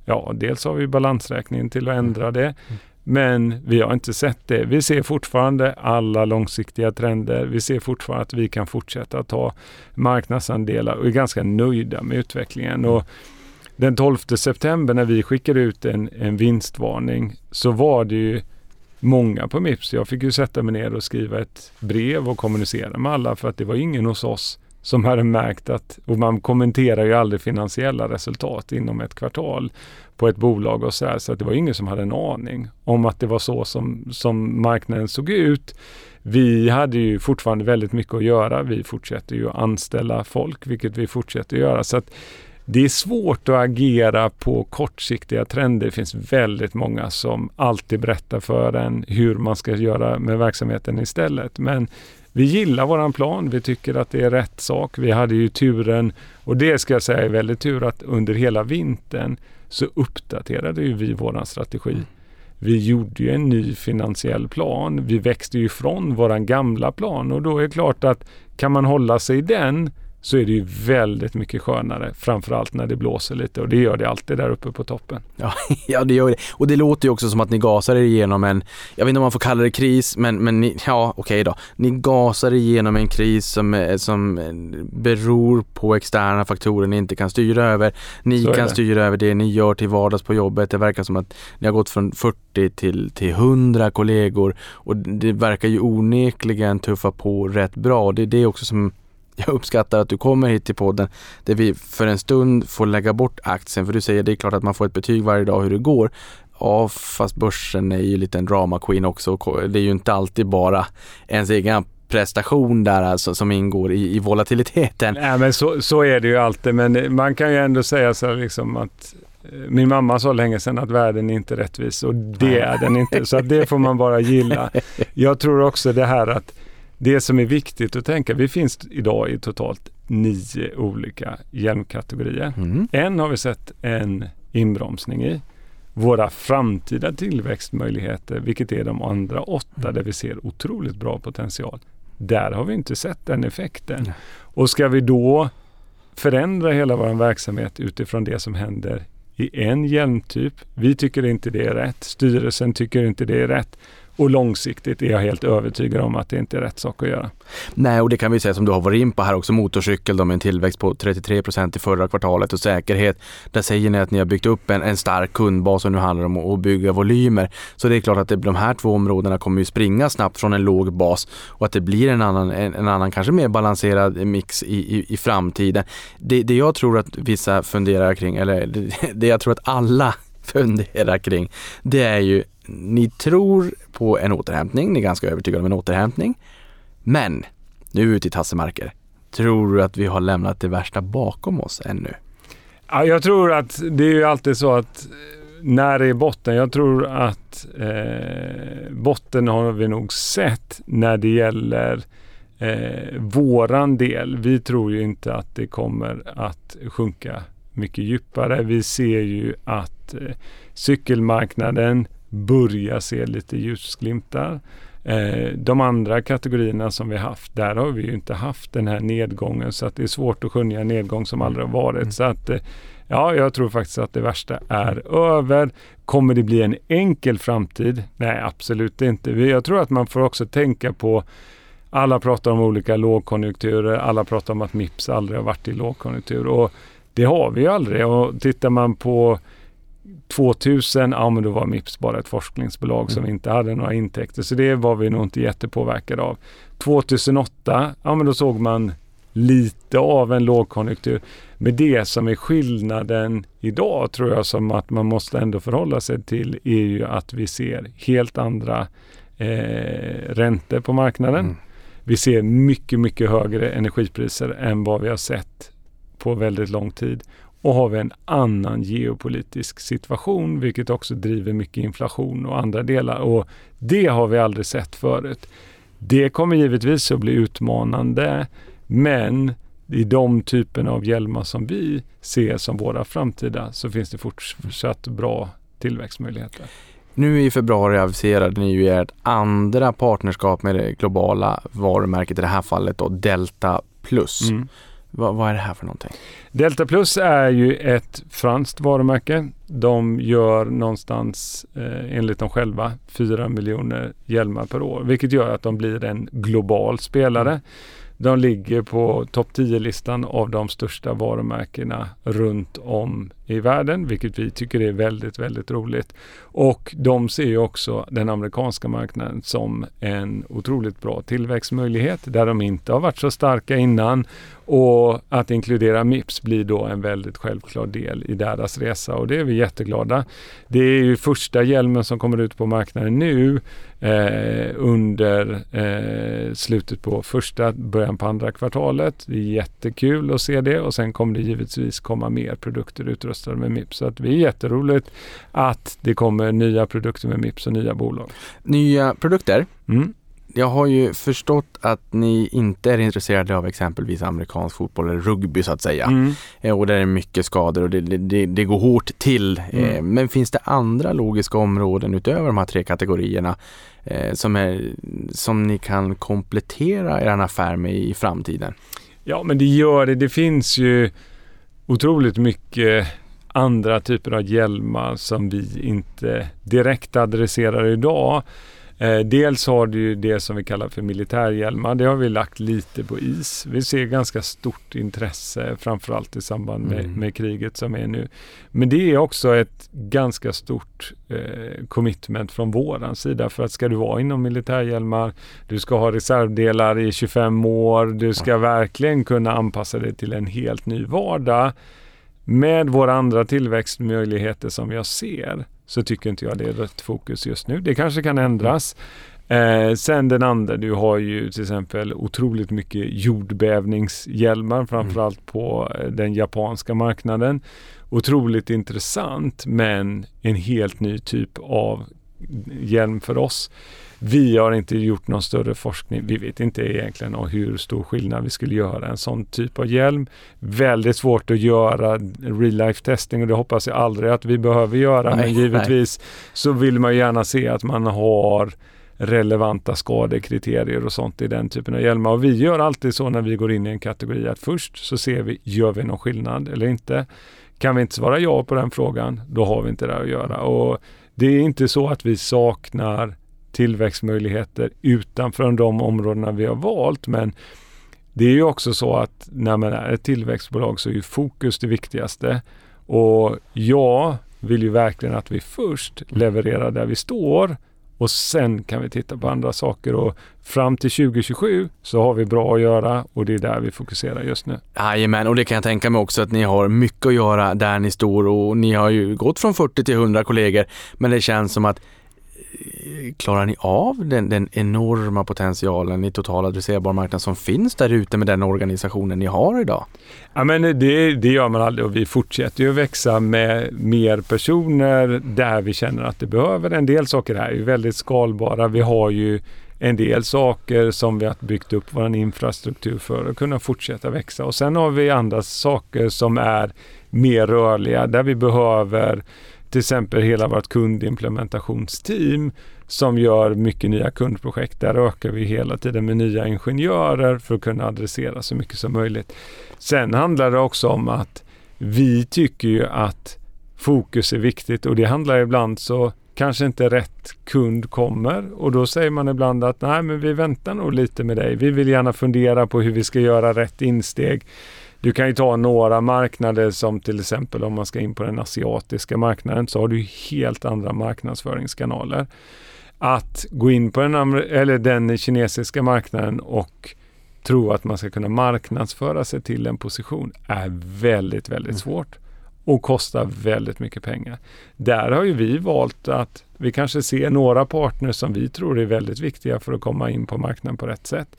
[SPEAKER 4] Ja, dels har vi balansräkningen till att ändra det. Mm. Men vi har inte sett det. Vi ser fortfarande alla långsiktiga trender. Vi ser fortfarande att vi kan fortsätta ta marknadsandelar och är ganska nöjda med utvecklingen. Mm. Och den 12 september när vi skickade ut en, en vinstvarning så var det ju många på Mips. Jag fick ju sätta mig ner och skriva ett brev och kommunicera med alla för att det var ingen hos oss som hade märkt att, och man kommenterar ju aldrig finansiella resultat inom ett kvartal på ett bolag och så här, så att det var ingen som hade en aning om att det var så som, som marknaden såg ut. Vi hade ju fortfarande väldigt mycket att göra. Vi fortsätter ju att anställa folk, vilket vi fortsätter att göra. Så att det är svårt att agera på kortsiktiga trender. Det finns väldigt många som alltid berättar för en hur man ska göra med verksamheten istället. Men vi gillar våran plan. Vi tycker att det är rätt sak. Vi hade ju turen, och det ska jag säga är väldigt tur, att under hela vintern så uppdaterade ju vi våran strategi. Mm. Vi gjorde ju en ny finansiell plan. Vi växte ju ifrån våran gamla plan och då är det klart att kan man hålla sig i den så är det ju väldigt mycket skönare. Framförallt när det blåser lite och det gör det alltid där uppe på toppen.
[SPEAKER 3] Ja, ja det gör det. Och det låter ju också som att ni gasar er igenom en, jag vet inte om man får kalla det kris, men, men ni, ja okej okay då. Ni gasar igenom en kris som, som beror på externa faktorer ni inte kan styra över. Ni kan styra över det ni gör till vardags på jobbet. Det verkar som att ni har gått från 40 till, till 100 kollegor och det verkar ju onekligen tuffa på rätt bra. Det är det också som jag uppskattar att du kommer hit till podden där vi för en stund får lägga bort aktien. För du säger det är klart att man får ett betyg varje dag hur det går. Ja, fast börsen är ju lite en drama queen också. Det är ju inte alltid bara ens egna motprestation där alltså som ingår i, i volatiliteten.
[SPEAKER 4] Nej, men så, så är det ju alltid. Men man kan ju ändå säga så här liksom att eh, min mamma sa länge sedan att världen är inte rättvis och det är den inte. Så det får man bara gilla. Jag tror också det här att det som är viktigt att tänka, vi finns idag i totalt nio olika hjälmkategorier.
[SPEAKER 3] Mm.
[SPEAKER 4] En har vi sett en inbromsning i. Våra framtida tillväxtmöjligheter, vilket är de andra åtta där vi ser otroligt bra potential. Där har vi inte sett den effekten. Och ska vi då förändra hela vår verksamhet utifrån det som händer i en hjälmtyp. Vi tycker inte det är rätt. Styrelsen tycker inte det är rätt. Och långsiktigt är jag helt övertygad om att det inte är rätt sak att göra.
[SPEAKER 3] Nej, och det kan vi säga som du har varit in på här också, motorcykel då med en tillväxt på 33 procent i förra kvartalet och säkerhet. Där säger ni att ni har byggt upp en, en stark kundbas och nu handlar det om att bygga volymer. Så det är klart att det, de här två områdena kommer ju springa snabbt från en låg bas och att det blir en annan, en, en annan kanske mer balanserad mix i, i, i framtiden. Det, det jag tror att vissa funderar kring, eller det, det jag tror att alla fundera kring, det är ju ni tror på en återhämtning, ni är ganska övertygade om en återhämtning. Men nu är vi ute i tassemarker. Tror du att vi har lämnat det värsta bakom oss ännu?
[SPEAKER 4] Ja, jag tror att det är ju alltid så att eh, när det är botten, jag tror att eh, botten har vi nog sett när det gäller eh, våran del. Vi tror ju inte att det kommer att sjunka mycket djupare. Vi ser ju att eh, cykelmarknaden börjar se lite ljusglimtar. Eh, de andra kategorierna som vi haft, där har vi ju inte haft den här nedgången så att det är svårt att skönja en nedgång som aldrig har varit.
[SPEAKER 3] Mm.
[SPEAKER 4] Så att eh, ja, jag tror faktiskt att det värsta är över. Kommer det bli en enkel framtid? Nej, absolut inte. Jag tror att man får också tänka på alla pratar om olika lågkonjunkturer. Alla pratar om att Mips aldrig har varit i lågkonjunktur och det har vi ju aldrig. Och tittar man på 2000, ja men då var Mips bara ett forskningsbolag som inte hade några intäkter. Så det var vi nog inte jättepåverkade av. 2008, ja men då såg man lite av en lågkonjunktur. Men det som är skillnaden idag tror jag som att man måste ändå förhålla sig till är ju att vi ser helt andra eh, räntor på marknaden.
[SPEAKER 3] Mm.
[SPEAKER 4] Vi ser mycket, mycket högre energipriser än vad vi har sett på väldigt lång tid. Och har vi en annan geopolitisk situation, vilket också driver mycket inflation och andra delar. Och det har vi aldrig sett förut. Det kommer givetvis att bli utmanande, men i de typerna av hjälmar som vi ser som våra framtida så finns det fortsatt bra tillväxtmöjligheter.
[SPEAKER 3] Nu i februari aviserade ni ju ert andra partnerskap med det globala varumärket, i det här fallet då Delta Plus.
[SPEAKER 4] Mm.
[SPEAKER 3] Vad, vad är det här för någonting?
[SPEAKER 4] Delta Plus är ju ett franskt varumärke. De gör någonstans, eh, enligt dem själva, 4 miljoner hjälmar per år, vilket gör att de blir en global spelare. De ligger på topp 10-listan av de största varumärkena runt om i världen, vilket vi tycker är väldigt, väldigt roligt. Och de ser ju också den amerikanska marknaden som en otroligt bra tillväxtmöjlighet där de inte har varit så starka innan. Och att inkludera Mips blir då en väldigt självklar del i deras resa och det är vi jätteglada. Det är ju första hjälmen som kommer ut på marknaden nu eh, under eh, slutet på första, början på andra kvartalet. Det är jättekul att se det och sen kommer det givetvis komma mer produkter utrustade med Mips. Så att det är jätteroligt att det kommer nya produkter med Mips och nya bolag.
[SPEAKER 3] Nya produkter.
[SPEAKER 4] Mm.
[SPEAKER 3] Jag har ju förstått att ni inte är intresserade av exempelvis amerikansk fotboll eller rugby så att säga.
[SPEAKER 4] Mm.
[SPEAKER 3] Eh, Och där är mycket skador och det, det- det, det går hårt till. Eh,
[SPEAKER 4] Mm.
[SPEAKER 3] Men finns det andra logiska områden utöver de här tre kategorierna eh, som, är, som ni kan komplettera er affär med i framtiden?
[SPEAKER 4] Ja, men det gör det. Det finns ju otroligt mycket andra typer av hjälmar som vi inte direkt adresserar idag. Eh, dels har du ju det som vi kallar för militärhjälmar. Det har vi lagt lite på is. Vi ser ganska stort intresse, framförallt i samband med,
[SPEAKER 3] Mm.
[SPEAKER 4] med kriget som är nu. Men det är också ett ganska stort eh, commitment från våran sida. För att ska du vara inom militärhjälmar, du ska ha reservdelar i 25 år, du ska verkligen kunna anpassa dig till en helt ny vardag. Med våra andra tillväxtmöjligheter som jag ser så tycker inte jag det är rätt fokus just nu. Det kanske kan ändras. Eh, sen den andra, du har ju till exempel otroligt mycket jordbävningshjälmar framförallt på eh, den japanska marknaden. Otroligt intressant men en helt ny typ av hjälm för oss. Vi har inte gjort någon större forskning. Vi vet inte egentligen hur stor skillnad vi skulle göra en sån typ av hjälm. Väldigt svårt att göra real life testing och det hoppas jag aldrig att vi behöver göra.
[SPEAKER 3] Nej,
[SPEAKER 4] men givetvis så vill man gärna se att man har relevanta skadekriterier och sånt i den typen av hjälmar. Och vi gör alltid så när vi går in i en kategori att först så ser vi, gör vi någon skillnad eller inte? Kan vi inte svara ja på den frågan, då har vi inte det att göra. Och det är inte så att vi saknar tillväxtmöjligheter utanför de områdena vi har valt, men det är ju också så att när man är ett tillväxtbolag så är ju fokus det viktigaste. Och jag vill ju verkligen att vi först levererar där vi står och sen kan vi titta på andra saker. Och fram till 2027 så har vi bra att göra och det är där vi fokuserar just nu.
[SPEAKER 3] Jajamän, och det kan jag tänka mig också att ni har mycket att göra där ni står. Och ni har ju gått från 40 till 100 kollegor. Men det känns som att Klarar ni av den, den enorma potentialen i total adresserbar marknad som finns där ute med den organisationen ni har idag?
[SPEAKER 4] Ja, men det, det gör man aldrig och vi fortsätter ju att växa med mer personer där vi känner att det behöver. En del saker här är ju väldigt skalbara. Vi har ju en del saker som vi har byggt upp vår infrastruktur för att kunna fortsätta växa. Och sen har vi andra saker som är mer rörliga där vi behöver till exempel hela vårt kundimplementationsteam som gör mycket nya kundprojekt. Där ökar vi hela tiden med nya ingenjörer för att kunna adressera så mycket som möjligt. Sen handlar det också om att vi tycker ju att fokus är viktigt och det handlar ibland så kanske inte rätt kund kommer och då säger man ibland att nej men vi väntar nog lite med dig. Vi vill gärna fundera på hur vi ska göra rätt insteg. Du kan ju ta några marknader som till exempel om man ska in på den asiatiska marknaden så har du helt andra marknadsföringskanaler. Att gå in på den, eller den kinesiska marknaden och tro att man ska kunna marknadsföra sig till en position är väldigt, väldigt svårt och kostar väldigt mycket pengar. Där har ju vi valt att vi kanske ser några partners som vi tror är väldigt viktiga för att komma in på marknaden på rätt sätt.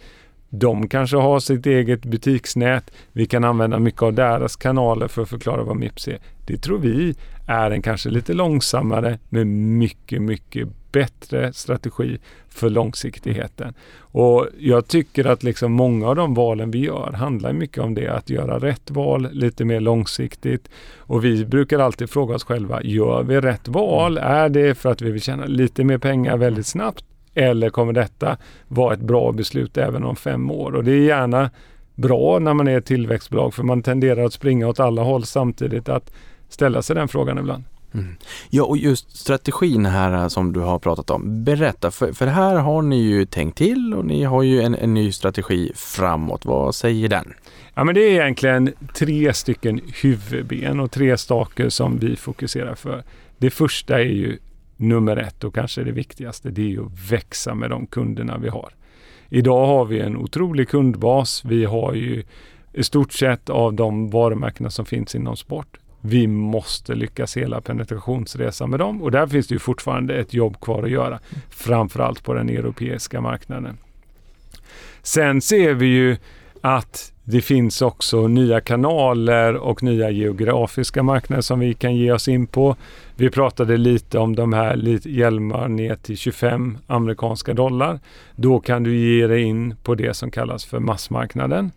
[SPEAKER 4] De kanske har sitt eget butiksnät. Vi kan använda mycket av deras kanaler för att förklara vad Mips är. Det tror vi är en kanske lite långsammare men mycket, mycket bättre strategi för långsiktigheten. Och jag tycker att liksom många av de valen vi gör handlar mycket om det, att göra rätt val lite mer långsiktigt. Och vi brukar alltid fråga oss själva, gör vi rätt val? Är det för att vi vill tjäna lite mer pengar väldigt snabbt? Eller kommer detta vara ett bra beslut även om fem år? Och det är gärna bra när man är ett tillväxtbolag för man tenderar att springa åt alla håll samtidigt att ställa sig den frågan ibland.
[SPEAKER 3] Mm. Ja, och just strategin här som du har pratat om. Berätta, för, för här har ni ju tänkt till och ni har ju en, en ny strategi framåt. Vad säger den?
[SPEAKER 4] Ja, men det är egentligen tre stycken huvudben och tre saker som vi fokuserar för. Det första är ju nummer ett och kanske det viktigaste. Det är ju att växa med de kunderna vi har. Idag har vi en otrolig kundbas. Vi har ju i stort sett av de varumärkena som finns inom sport vi måste lyckas hela penetrationsresan med dem och där finns det ju fortfarande ett jobb kvar att göra. Framförallt på den europeiska marknaden. Sen ser vi ju att det finns också nya kanaler och nya geografiska marknader som vi kan ge oss in på. Vi pratade lite om de här hjälmar ner till 25 amerikanska dollar. Då kan du ge dig in på det som kallas för massmarknaden.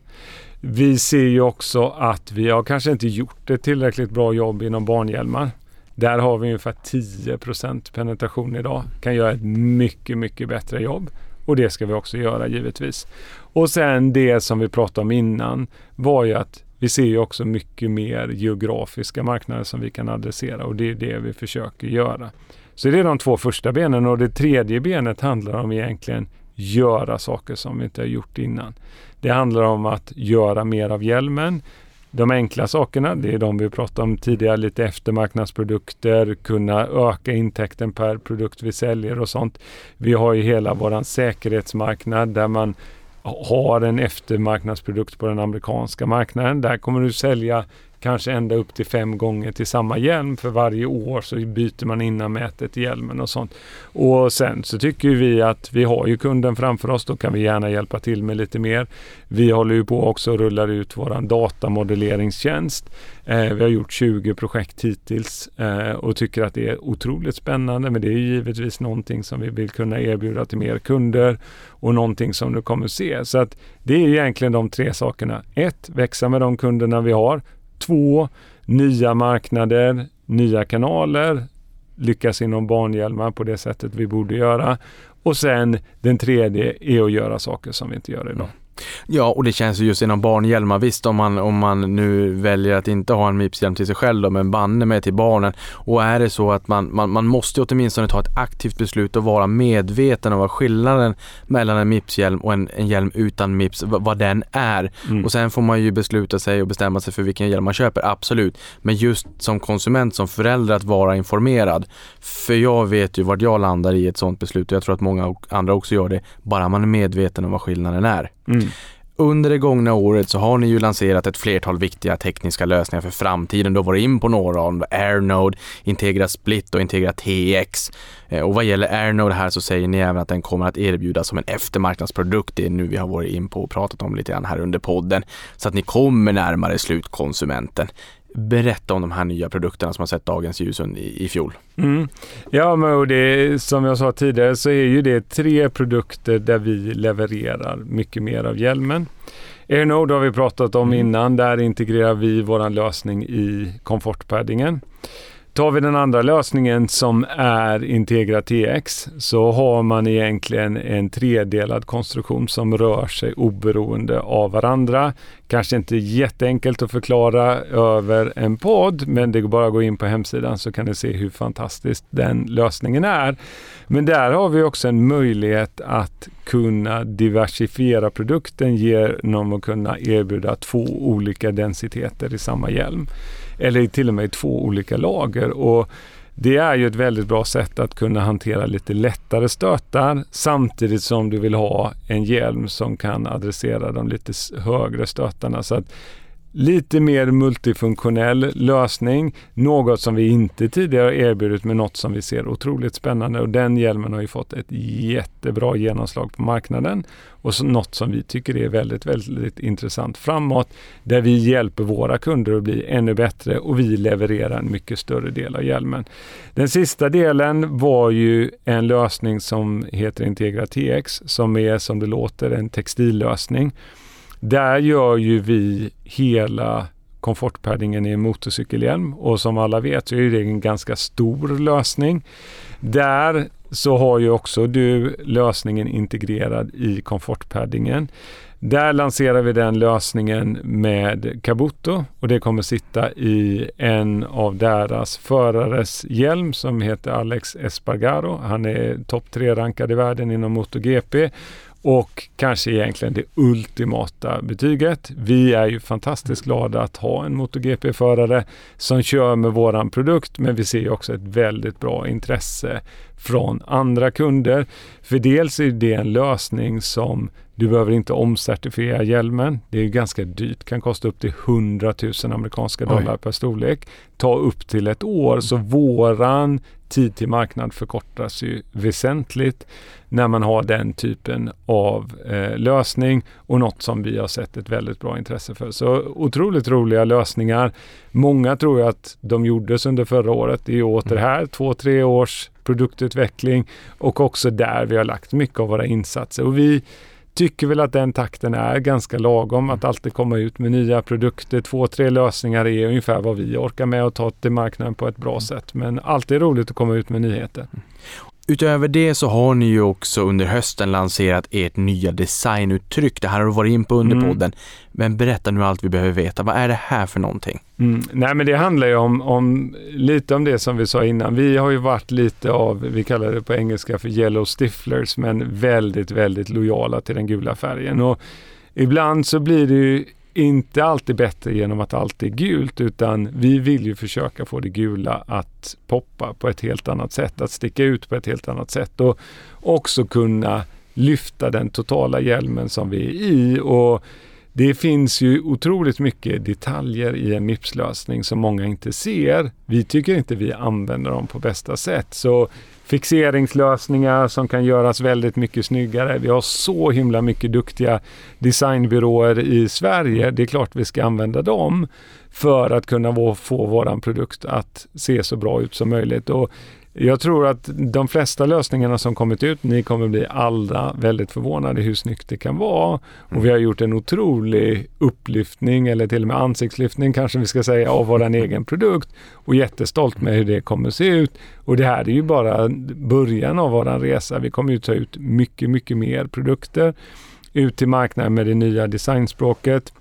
[SPEAKER 4] Vi ser ju också att vi har kanske inte gjort ett tillräckligt bra jobb inom barnhjälmar. Där har vi ungefär 10% penetration idag. Kan göra ett mycket, mycket bättre jobb. Och det ska vi också göra givetvis. Och sen det som vi pratade om innan var ju att vi ser ju också mycket mer geografiska marknader som vi kan adressera och det är det vi försöker göra. Så det är de två första benen och det tredje benet handlar om egentligen göra saker som vi inte har gjort innan. Det handlar om att göra mer av hjälmen. De enkla sakerna, det är de vi pratade om tidigare, lite eftermarknadsprodukter, kunna öka intäkten per produkt vi säljer och sånt. Vi har ju hela våran säkerhetsmarknad där man har en eftermarknadsprodukt på den amerikanska marknaden. Där kommer du sälja kanske ända upp till fem gånger till samma hjälm för varje år så byter man innanmätet i hjälmen och sånt. Och sen så tycker vi att vi har ju kunden framför oss, då kan vi gärna hjälpa till med lite mer. Vi håller ju på också och rullar ut våran datamodelleringstjänst. Eh, vi har gjort 20 projekt hittills eh, och tycker att det är otroligt spännande men det är givetvis någonting som vi vill kunna erbjuda till mer kunder och någonting som du kommer se. Så att det är egentligen de tre sakerna. Ett, växa med de kunderna vi har. Två, nya marknader, nya kanaler, lyckas inom barnhjälmar på det sättet vi borde göra. Och sen den tredje är att göra saker som vi inte gör idag.
[SPEAKER 3] Ja, och det känns ju just inom barnhjälmar. Visst, om man, om man nu väljer att inte ha en Mips-hjälm till sig själv då, men banne med till barnen. Och är det så att man, man, man måste åtminstone ta ett aktivt beslut och vara medveten om vad skillnaden mellan en Mips-hjälm och en, en hjälm utan Mips, vad, vad den är. Mm. Och sen får man ju besluta sig och bestämma sig för vilken hjälm man köper, absolut. Men just som konsument, som förälder, att vara informerad. För jag vet ju vart jag landar i ett sådant beslut och jag tror att många andra också gör det, bara man är medveten om vad skillnaden är. Mm. Under det gångna året så har ni ju lanserat ett flertal viktiga tekniska lösningar för framtiden. Du har varit in på några av dem, AirNode, Integra Split och Integra TX. Eh, och vad gäller AirNode här så säger ni även att den kommer att erbjudas som en eftermarknadsprodukt. Det är nu vi har varit in på och pratat om lite grann här under podden. Så att ni kommer närmare slutkonsumenten berätta om de här nya produkterna som har sett dagens ljus i, i fjol.
[SPEAKER 4] Mm. Ja, men och det, som jag sa tidigare så är ju det tre produkter där vi levererar mycket mer av hjälmen. AirNode har vi pratat om mm. innan. Där integrerar vi vår lösning i komfortpaddingen. Tar vi den andra lösningen som är Integra TX så har man egentligen en tredelad konstruktion som rör sig oberoende av varandra. Kanske inte jätteenkelt att förklara över en podd men det går bara att gå in på hemsidan så kan ni se hur fantastisk den lösningen är. Men där har vi också en möjlighet att kunna diversifiera produkten genom att kunna erbjuda två olika densiteter i samma hjälm eller till och med i två olika lager. Och det är ju ett väldigt bra sätt att kunna hantera lite lättare stötar samtidigt som du vill ha en hjälm som kan adressera de lite högre stötarna. Så att lite mer multifunktionell lösning. Något som vi inte tidigare erbjudit men något som vi ser otroligt spännande och den hjälmen har ju fått ett jättebra genomslag på marknaden och så något som vi tycker är väldigt, väldigt intressant framåt där vi hjälper våra kunder att bli ännu bättre och vi levererar en mycket större del av hjälmen. Den sista delen var ju en lösning som heter Integra TX som är som det låter en textillösning. Där gör ju vi hela komfortpaddingen i en motorcykelhjälm och som alla vet så är det en ganska stor lösning. Där så har ju också du lösningen integrerad i komfortpaddingen. Där lanserar vi den lösningen med Kabuto och det kommer sitta i en av deras förares hjälm som heter Alex Espargaro. Han är topp tre rankad i världen inom MotoGP och kanske egentligen det ultimata betyget. Vi är ju fantastiskt glada att ha en MotoGP-förare som kör med våran produkt, men vi ser också ett väldigt bra intresse från andra kunder. För dels är det en lösning som du behöver inte omcertifiera hjälmen. Det är ganska dyrt, kan kosta upp till 100 000 amerikanska dollar Oj. per storlek. Ta upp till ett år, så våran tid till marknad förkortas ju väsentligt när man har den typen av eh, lösning och något som vi har sett ett väldigt bra intresse för. Så otroligt roliga lösningar. Många tror jag att de gjordes under förra året. Det är åter mm. här, två, tre års produktutveckling och också där vi har lagt mycket av våra insatser. Och vi tycker väl att den takten är ganska lagom. Att alltid komma ut med nya produkter. Två, tre lösningar är ungefär vad vi orkar med att ta till marknaden på ett bra mm. sätt. Men alltid roligt att komma ut med nyheter. Mm.
[SPEAKER 3] Utöver det så har ni ju också under hösten lanserat ert nya designuttryck. Det här har du varit in på under mm. podden. Men berätta nu allt vi behöver veta. Vad är det här för någonting?
[SPEAKER 4] Mm. Nej men det handlar ju om, om, lite om det som vi sa innan. Vi har ju varit lite av, vi kallar det på engelska för yellow stiflers, men väldigt, väldigt lojala till den gula färgen. Och ibland så blir det ju inte alltid bättre genom att allt är gult utan vi vill ju försöka få det gula att poppa på ett helt annat sätt, att sticka ut på ett helt annat sätt och också kunna lyfta den totala hjälmen som vi är i. Och det finns ju otroligt mycket detaljer i en Mips-lösning som många inte ser. Vi tycker inte vi använder dem på bästa sätt. Så fixeringslösningar som kan göras väldigt mycket snyggare. Vi har så himla mycket duktiga designbyråer i Sverige. Det är klart vi ska använda dem för att kunna få våran produkt att se så bra ut som möjligt. Och jag tror att de flesta lösningarna som kommit ut, ni kommer bli alla väldigt förvånade hur snyggt det kan vara. Och vi har gjort en otrolig upplyftning eller till och med ansiktslyftning kanske vi ska säga av våran egen produkt och jättestolt med hur det kommer se ut. Och det här är ju bara början av våran resa. Vi kommer ju ta ut mycket, mycket mer produkter ut till marknaden med det nya designspråket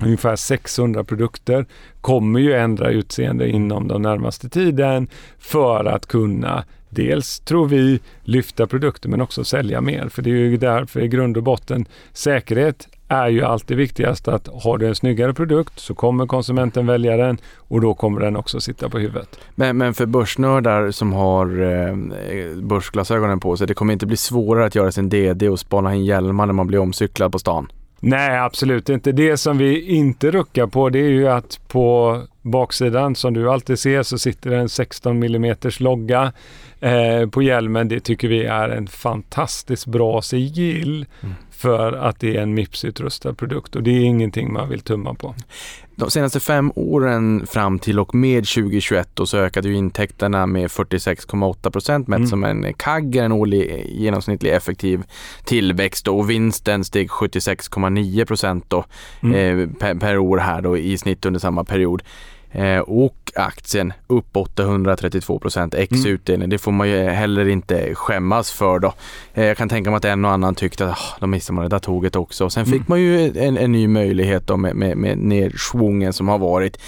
[SPEAKER 4] ungefär 600 produkter kommer ju ändra utseende inom den närmaste tiden för att kunna dels, tror vi, lyfta produkter men också sälja mer. För det är ju därför i grund och botten säkerhet är ju alltid viktigast att har du en snyggare produkt så kommer konsumenten välja den och då kommer den också sitta på huvudet.
[SPEAKER 3] Men, men för börsnördar som har eh, börsglasögonen på sig, det kommer inte bli svårare att göra sin DD och spana in hjälmar när man blir omcyklad på stan?
[SPEAKER 4] Nej, absolut inte. Det som vi inte ruckar på det är ju att på baksidan som du alltid ser så sitter en 16 mm logga eh, på hjälmen. Det tycker vi är en fantastiskt bra sigill mm. för att det är en Mips-utrustad produkt och det är ingenting man vill tumma på.
[SPEAKER 3] De senaste fem åren fram till och med 2021 då så ökade ju intäkterna med 46,8 procent mätt mm. som en CAGR, en årlig genomsnittlig effektiv tillväxt och vinsten steg 76,9 procent mm. eh, per, per, år här då i snitt under samma period. Eh, och aktien upp 832 procent ex mm. utdelning. Det får man ju heller inte skämmas för då. Eh, jag kan tänka mig att en och annan tyckte att oh, de missade man det där tåget också. Sen fick mm. man ju en, en, ny möjlighet då med, med, med nedsvungen som har varit.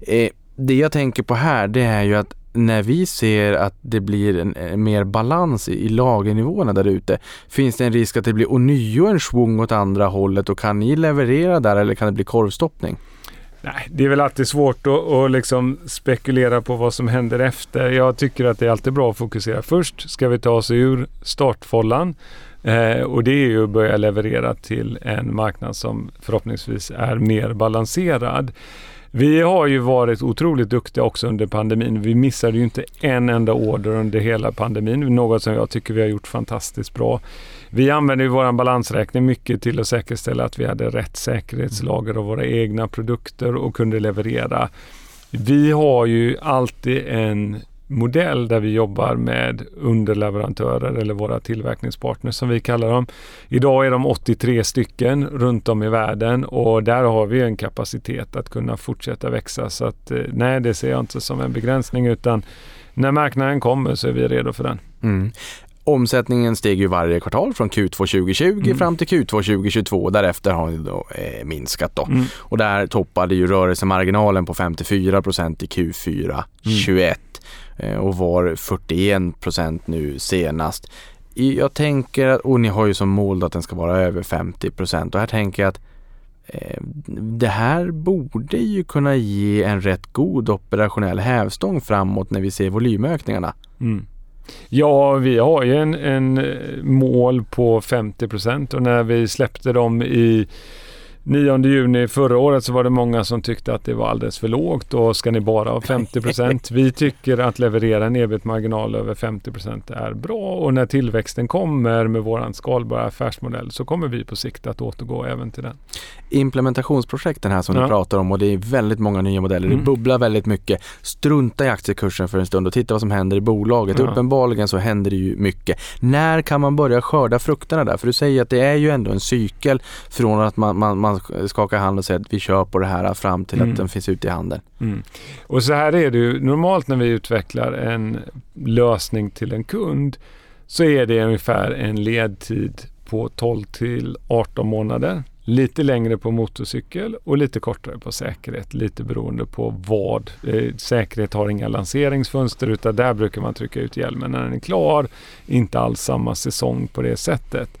[SPEAKER 3] Eh, det jag tänker på här det är ju att när vi ser att det blir en, en mer balans i, i lagernivåerna där ute, finns det en risk att det blir ånyo en svung åt andra hållet och kan ni leverera där eller kan det bli korvstoppning?
[SPEAKER 4] Nej, det är väl alltid svårt att, att liksom spekulera på vad som händer efter. Jag tycker att det är alltid bra att fokusera. Först ska vi ta oss ur startfållan eh, och det är ju att börja leverera till en marknad som förhoppningsvis är mer balanserad. Vi har ju varit otroligt duktiga också under pandemin. Vi missade ju inte en enda order under hela pandemin, något som jag tycker vi har gjort fantastiskt bra. Vi använder ju vår balansräkning mycket till att säkerställa att vi hade rätt säkerhetslager av våra egna produkter och kunde leverera. Vi har ju alltid en modell där vi jobbar med underleverantörer eller våra tillverkningspartners som vi kallar dem. Idag är de 83 stycken runt om i världen och där har vi en kapacitet att kunna fortsätta växa. Så att eh, nej, det ser jag inte som en begränsning utan när marknaden kommer så är vi redo för den.
[SPEAKER 3] Mm. Omsättningen steg ju varje kvartal från Q2 2020 mm. fram till Q2 2022. Därefter har den då, eh, minskat då. Mm. Och där toppade ju rörelsemarginalen på 54 procent i Q4 mm. 21 eh, och var 41 procent nu senast. Jag tänker, att, och ni har ju som mål att den ska vara över 50 procent och här tänker jag att eh, det här borde ju kunna ge en rätt god operationell hävstång framåt när vi ser volymökningarna. Mm.
[SPEAKER 4] Ja, vi har ju en, en mål på 50 procent och när vi släppte dem i 9 juni förra året så var det många som tyckte att det var alldeles för lågt och ska ni bara ha 50 procent? Vi tycker att leverera en ebit-marginal över 50 procent är bra och när tillväxten kommer med våran skalbara affärsmodell så kommer vi på sikt att återgå även till den.
[SPEAKER 3] Implementationsprojekten här som ja. du pratar om och det är väldigt många nya modeller. Mm. Det bubblar väldigt mycket. Strunta i aktiekursen för en stund och titta vad som händer i bolaget. Ja. Uppenbarligen så händer det ju mycket. När kan man börja skörda frukterna där? För du säger att det är ju ändå en cykel från att man, man, man skakar hand och säger att vi kör på det här fram till mm. att den finns ute i handeln. Mm.
[SPEAKER 4] Och så här är det ju normalt när vi utvecklar en lösning till en kund så är det ungefär en ledtid på 12 till 18 månader. Lite längre på motorcykel och lite kortare på säkerhet. Lite beroende på vad. Eh, säkerhet har inga lanseringsfönster utan där brukar man trycka ut hjälmen när den är klar. Inte alls samma säsong på det sättet.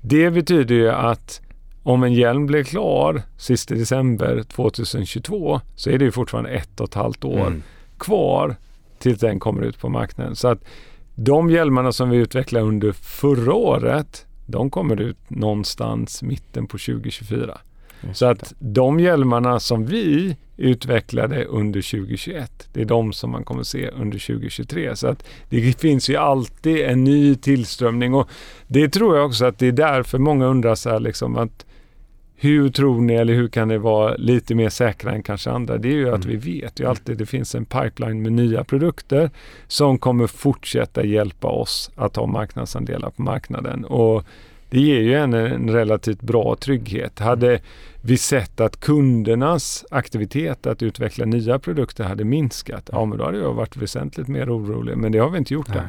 [SPEAKER 4] Det betyder ju att om en hjälm blir klar sista december 2022 så är det ju fortfarande ett och ett halvt år mm. kvar tills den kommer ut på marknaden. Så att de hjälmarna som vi utvecklade under förra året de kommer ut någonstans mitten på 2024.
[SPEAKER 3] Just
[SPEAKER 4] Så att de hjälmarna som vi utvecklade under 2021, det är de som man kommer se under 2023. Så att det finns ju alltid en ny tillströmning och det tror jag också att det är därför många undrar så här liksom att hur tror ni eller hur kan det vara lite mer säkra än kanske andra? Det är ju att
[SPEAKER 3] Mm.
[SPEAKER 4] vi vet ju alltid det finns en pipeline med nya produkter som kommer fortsätta hjälpa oss att ta marknadsandelar på marknaden. Och det ger ju en, en relativt bra trygghet. Hade vi sett att kundernas aktivitet att utveckla nya produkter hade minskat, ja men då hade jag varit väsentligt mer orolig. Men det har vi inte gjort
[SPEAKER 3] Nej.
[SPEAKER 4] än.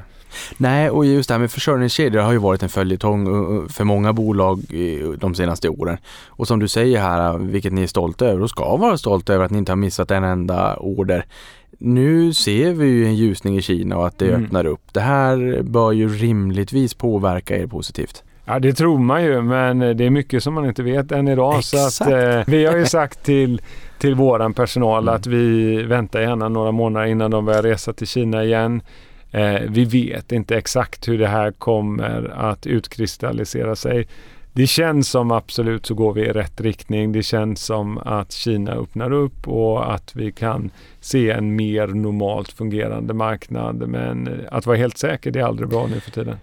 [SPEAKER 3] Nej, och just det här med försörjningskedjor har ju varit en följetong uh, för många bolag de senaste åren. Och som du säger här, vilket ni är stolta över och ska vara stolta över att ni inte har missat en enda order. Nu ser vi ju en ljusning i Kina och att det
[SPEAKER 4] Mm.
[SPEAKER 3] öppnar upp. Det här bör ju rimligtvis påverka er positivt.
[SPEAKER 4] Ja, det tror man ju, men det är mycket som man inte vet än idag. Så att,
[SPEAKER 3] Exakt.
[SPEAKER 4] eh, vi har ju sagt till, till våran personal
[SPEAKER 3] Mm.
[SPEAKER 4] att vi väntar gärna några månader innan de börjar resa till Kina igen. Eh, vi vet inte exakt hur det här kommer att utkristallisera sig. Det känns som absolut så går vi i rätt riktning. Det känns som att Kina öppnar upp och att vi kan se en mer normalt fungerande marknad. Men eh, att vara helt säker, det är aldrig bra nu för tiden.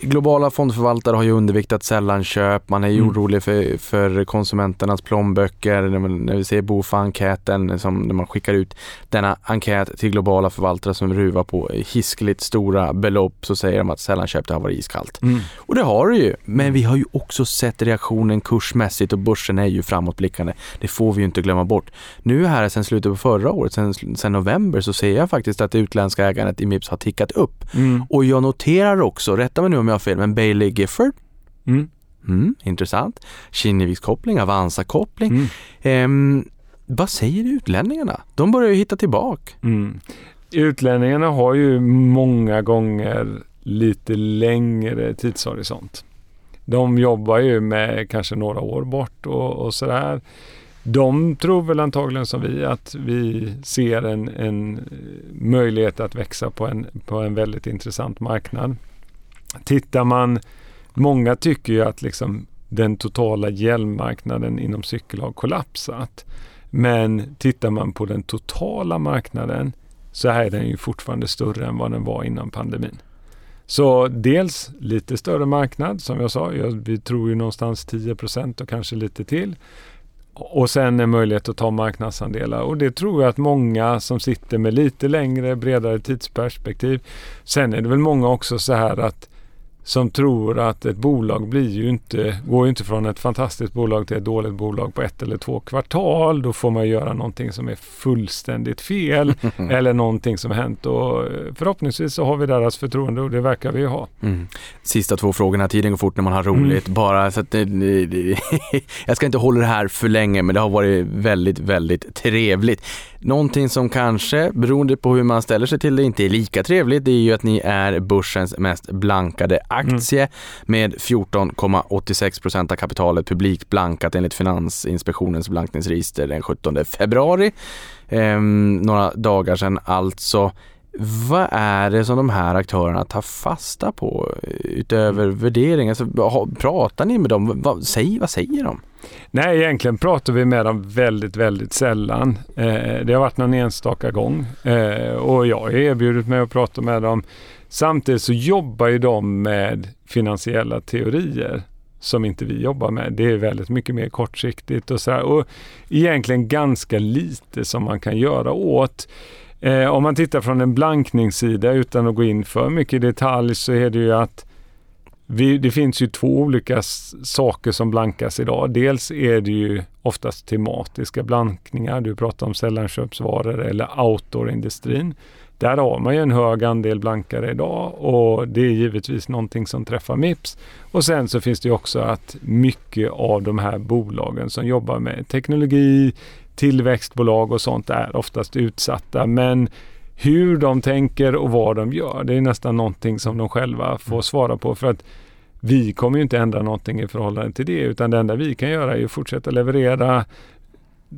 [SPEAKER 3] Globala fondförvaltare har ju underviktat sällanköp. Man är ju
[SPEAKER 4] Mm.
[SPEAKER 3] orolig för, för konsumenternas plånböcker. När, vi ser BOFA-enkäten som när man skickar ut denna enkät till globala förvaltare som ruvar på hiskligt stora belopp så säger de att sällanköp det har varit iskallt. Och det har det ju. Men vi har ju också sett reaktionen kursmässigt och börsen är ju framåtblickande. Det får vi ju inte glömma bort. Nu här sen slutet på förra året, sen, sen november, så ser jag faktiskt att det utländska ägandet i Mips har tickat upp.
[SPEAKER 4] Mm.
[SPEAKER 3] Och jag noterar också, rätta mig nu om jag har fel, men Bailey Gifford,
[SPEAKER 4] Mm.
[SPEAKER 3] mm, intressant. Kinnevikskoppling, Avanza-koppling.
[SPEAKER 4] Mm.
[SPEAKER 3] Ehm, vad säger utlänningarna? De börjar ju hitta tillbaka.
[SPEAKER 4] Mm. Utlänningarna har ju många gånger lite längre tidshorisont. De jobbar ju med kanske några år bort och, och sådär. De tror väl antagligen som vi att vi ser en, en möjlighet att växa på en, på en väldigt intressant marknad. Tittar man, många tycker ju att liksom den totala hjälmmarknaden inom cykel har kollapsat. Men tittar man på den totala marknaden så är den ju fortfarande större än vad den var innan pandemin. Så dels lite större marknad som jag sa. Jag, vi tror ju någonstans 10% och kanske lite till. Och sen en möjlighet att ta marknadsandelar. Och det tror jag att många som sitter med lite längre, bredare tidsperspektiv. Sen är det väl många också så här att som tror att ett bolag blir ju inte, går ju inte från ett fantastiskt bolag till ett dåligt bolag på ett eller två kvartal. Då får man göra någonting som är fullständigt fel eller någonting som hänt. Och eh, förhoppningsvis så har vi deras förtroende och det verkar vi ha.
[SPEAKER 3] Mm. Sista två frågorna, tiden går fort när man har roligt. Bara så att jag ska inte hålla det här för länge men det har varit väldigt, väldigt trevligt. Någonting som kanske, beroende på hur man ställer sig till det, inte är lika trevligt, det är ju att ni är börsens mest blankade aktie med 14,86 procent av kapitalet publikt blankat enligt Finansinspektionens blankningsregister den 17 februari. Ehm, några dagar sedan alltså. Vad är det som de här aktörerna tar fasta på eh, utöver värdering? Alltså, pratar ni med dem? Vad, säg, vad säger de?
[SPEAKER 4] Nej, egentligen pratar vi med dem väldigt, väldigt sällan. Eh, det har varit någon enstaka gång eh, och jag har erbjudit mig att prata med dem. Samtidigt så jobbar ju de med finansiella teorier som inte vi jobbar med. Det är väldigt mycket mer kortsiktigt och så här. Och egentligen ganska lite som man kan göra åt. Eh, om man tittar från en blankningssida utan att gå in för mycket i detalj så är det ju att vi, det finns ju två olika s- saker som blankas idag. Dels är det ju oftast tematiska blankningar. Du pratar om sällanköpsvaror eller outdoorindustrin. Där har man ju en hög andel blankare idag och det är givetvis någonting som träffar Mips. Och sen så finns det ju också att mycket av de här bolagen som jobbar med teknologi, tillväxtbolag och sånt är oftast utsatta. Men hur de tänker och vad de gör, det är nästan någonting som de själva får svara på. För att vi kommer ju inte ändra någonting i förhållande till det, utan det enda vi kan göra är att fortsätta leverera,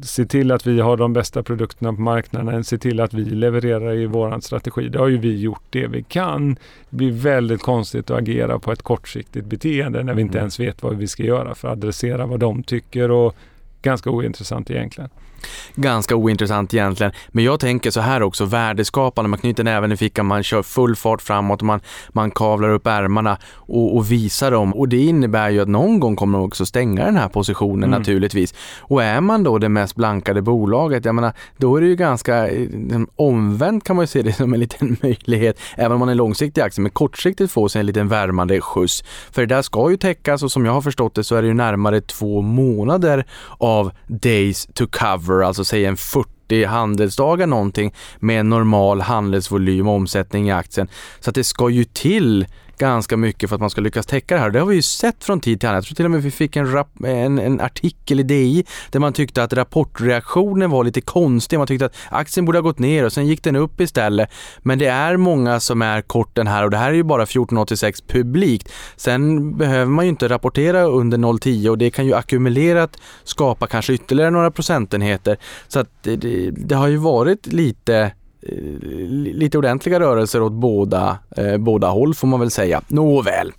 [SPEAKER 4] se till att vi har de bästa produkterna på marknaden, se till att vi levererar i våran strategi. Det har ju vi gjort det vi kan. Det blir väldigt konstigt att agera på ett kortsiktigt beteende när vi inte
[SPEAKER 3] Mm.
[SPEAKER 4] ens vet vad vi ska göra för att adressera vad de tycker och ganska ointressant egentligen.
[SPEAKER 3] Ganska ointressant egentligen. Men jag tänker så här också, värdeskapande, man knyter näven i fickan, man kör full fart framåt, man, man kavlar upp ärmarna och, och visar dem. Och det innebär ju att någon gång kommer de också stänga den här positionen mm. naturligtvis. Och är man då det mest blankade bolaget, jag menar, då är det ju ganska eh, omvänt kan man ju se det som en liten möjlighet, även om man är långsiktig aktie, men kortsiktigt få sig en liten värmande skjuts. För det där ska ju täckas och som jag har förstått det så är det ju närmare två månader av days to cover, alltså säg en 40 handelsdagar någonting med en normal handelsvolym och omsättning i aktien. Så att det ska ju till ganska mycket för att man ska lyckas täcka det här. Det har vi ju sett från tid till annan. Jag tror till och med vi fick en, rap, en, en artikel i DI där man tyckte att rapportreaktionen var lite konstig. Man tyckte att aktien borde ha gått ner och sen gick den upp istället. Men det är många som är kort den här och det här är ju bara 1486 publikt. Sen behöver man ju inte rapportera under 0,10 och det kan ju ackumulerat skapa kanske ytterligare några procentenheter. Så att det, det, det har ju varit lite lite ordentliga rörelser åt båda, eh, båda håll får man väl säga. Nåväl.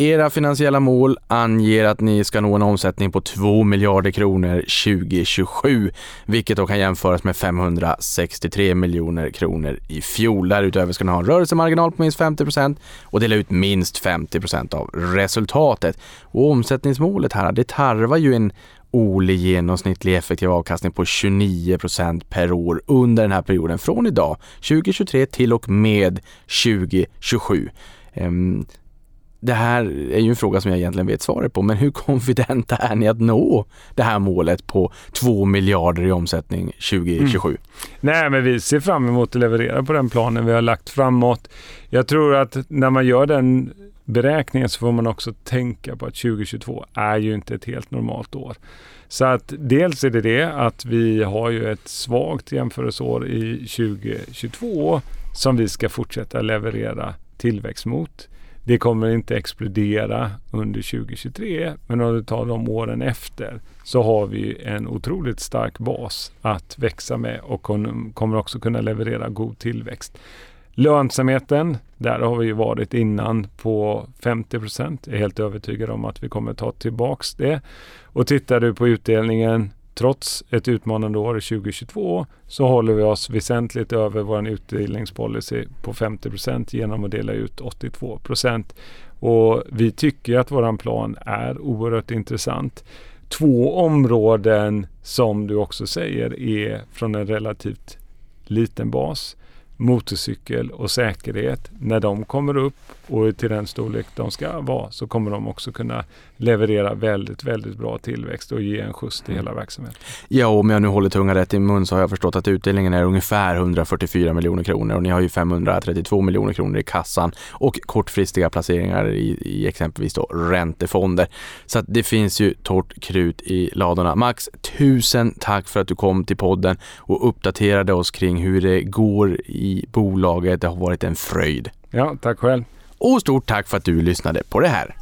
[SPEAKER 3] Era finansiella mål anger att ni ska nå en omsättning på 2 miljarder kronor 2027, vilket då kan jämföras med 563 miljoner kronor i fjol. Därutöver ska ni ha en rörelsemarginal på minst 50 och dela ut minst 50 av resultatet. Och omsättningsmålet här, det tarvar ju en årlig genomsnittlig effektiv avkastning på 29% per år under den här perioden från idag 2023 till och med 2027. Ehm, det här är ju en fråga som jag egentligen vet svaret på, men hur konfidenta är ni att nå det här målet på 2 miljarder i omsättning 2027? Mm.
[SPEAKER 4] Nej, men vi ser fram emot att leverera på den planen vi har lagt framåt. Jag tror att när man gör den beräkningen så får man också tänka på att 2022 är ju inte ett helt normalt år. Så att dels är det det att vi har ju ett svagt jämförelseår i 2022 som vi ska fortsätta leverera tillväxt mot. Det kommer inte explodera under 2023, men om du tar de åren efter så har vi en otroligt stark bas att växa med och kommer också kunna leverera god tillväxt. Lönsamheten, där har vi ju varit innan på 50 procent. Jag är helt övertygad om att vi kommer ta tillbaks det. Och tittar du på utdelningen trots ett utmanande år 2022 så håller vi oss väsentligt över vår utdelningspolicy på 50 procent genom att dela ut 82 procent. Och vi tycker att våran plan är oerhört intressant. Två områden som du också säger är från en relativt liten bas motorcykel och säkerhet, när de kommer upp och till den storlek de ska vara så kommer de också kunna leverera väldigt, väldigt bra tillväxt och ge en skjuts till hela verksamheten.
[SPEAKER 3] Ja, och om jag nu håller tungan rätt i mun så har jag förstått att utdelningen är ungefär 144 miljoner kronor och ni har ju 532 miljoner kronor i kassan och kortfristiga placeringar i, i exempelvis då räntefonder. Så att det finns ju torrt krut i ladorna. Max, tusen tack för att du kom till podden och uppdaterade oss kring hur det går i bolaget. Det har varit en fröjd.
[SPEAKER 4] Ja, tack själv.
[SPEAKER 3] Och stort tack för att du lyssnade på det här.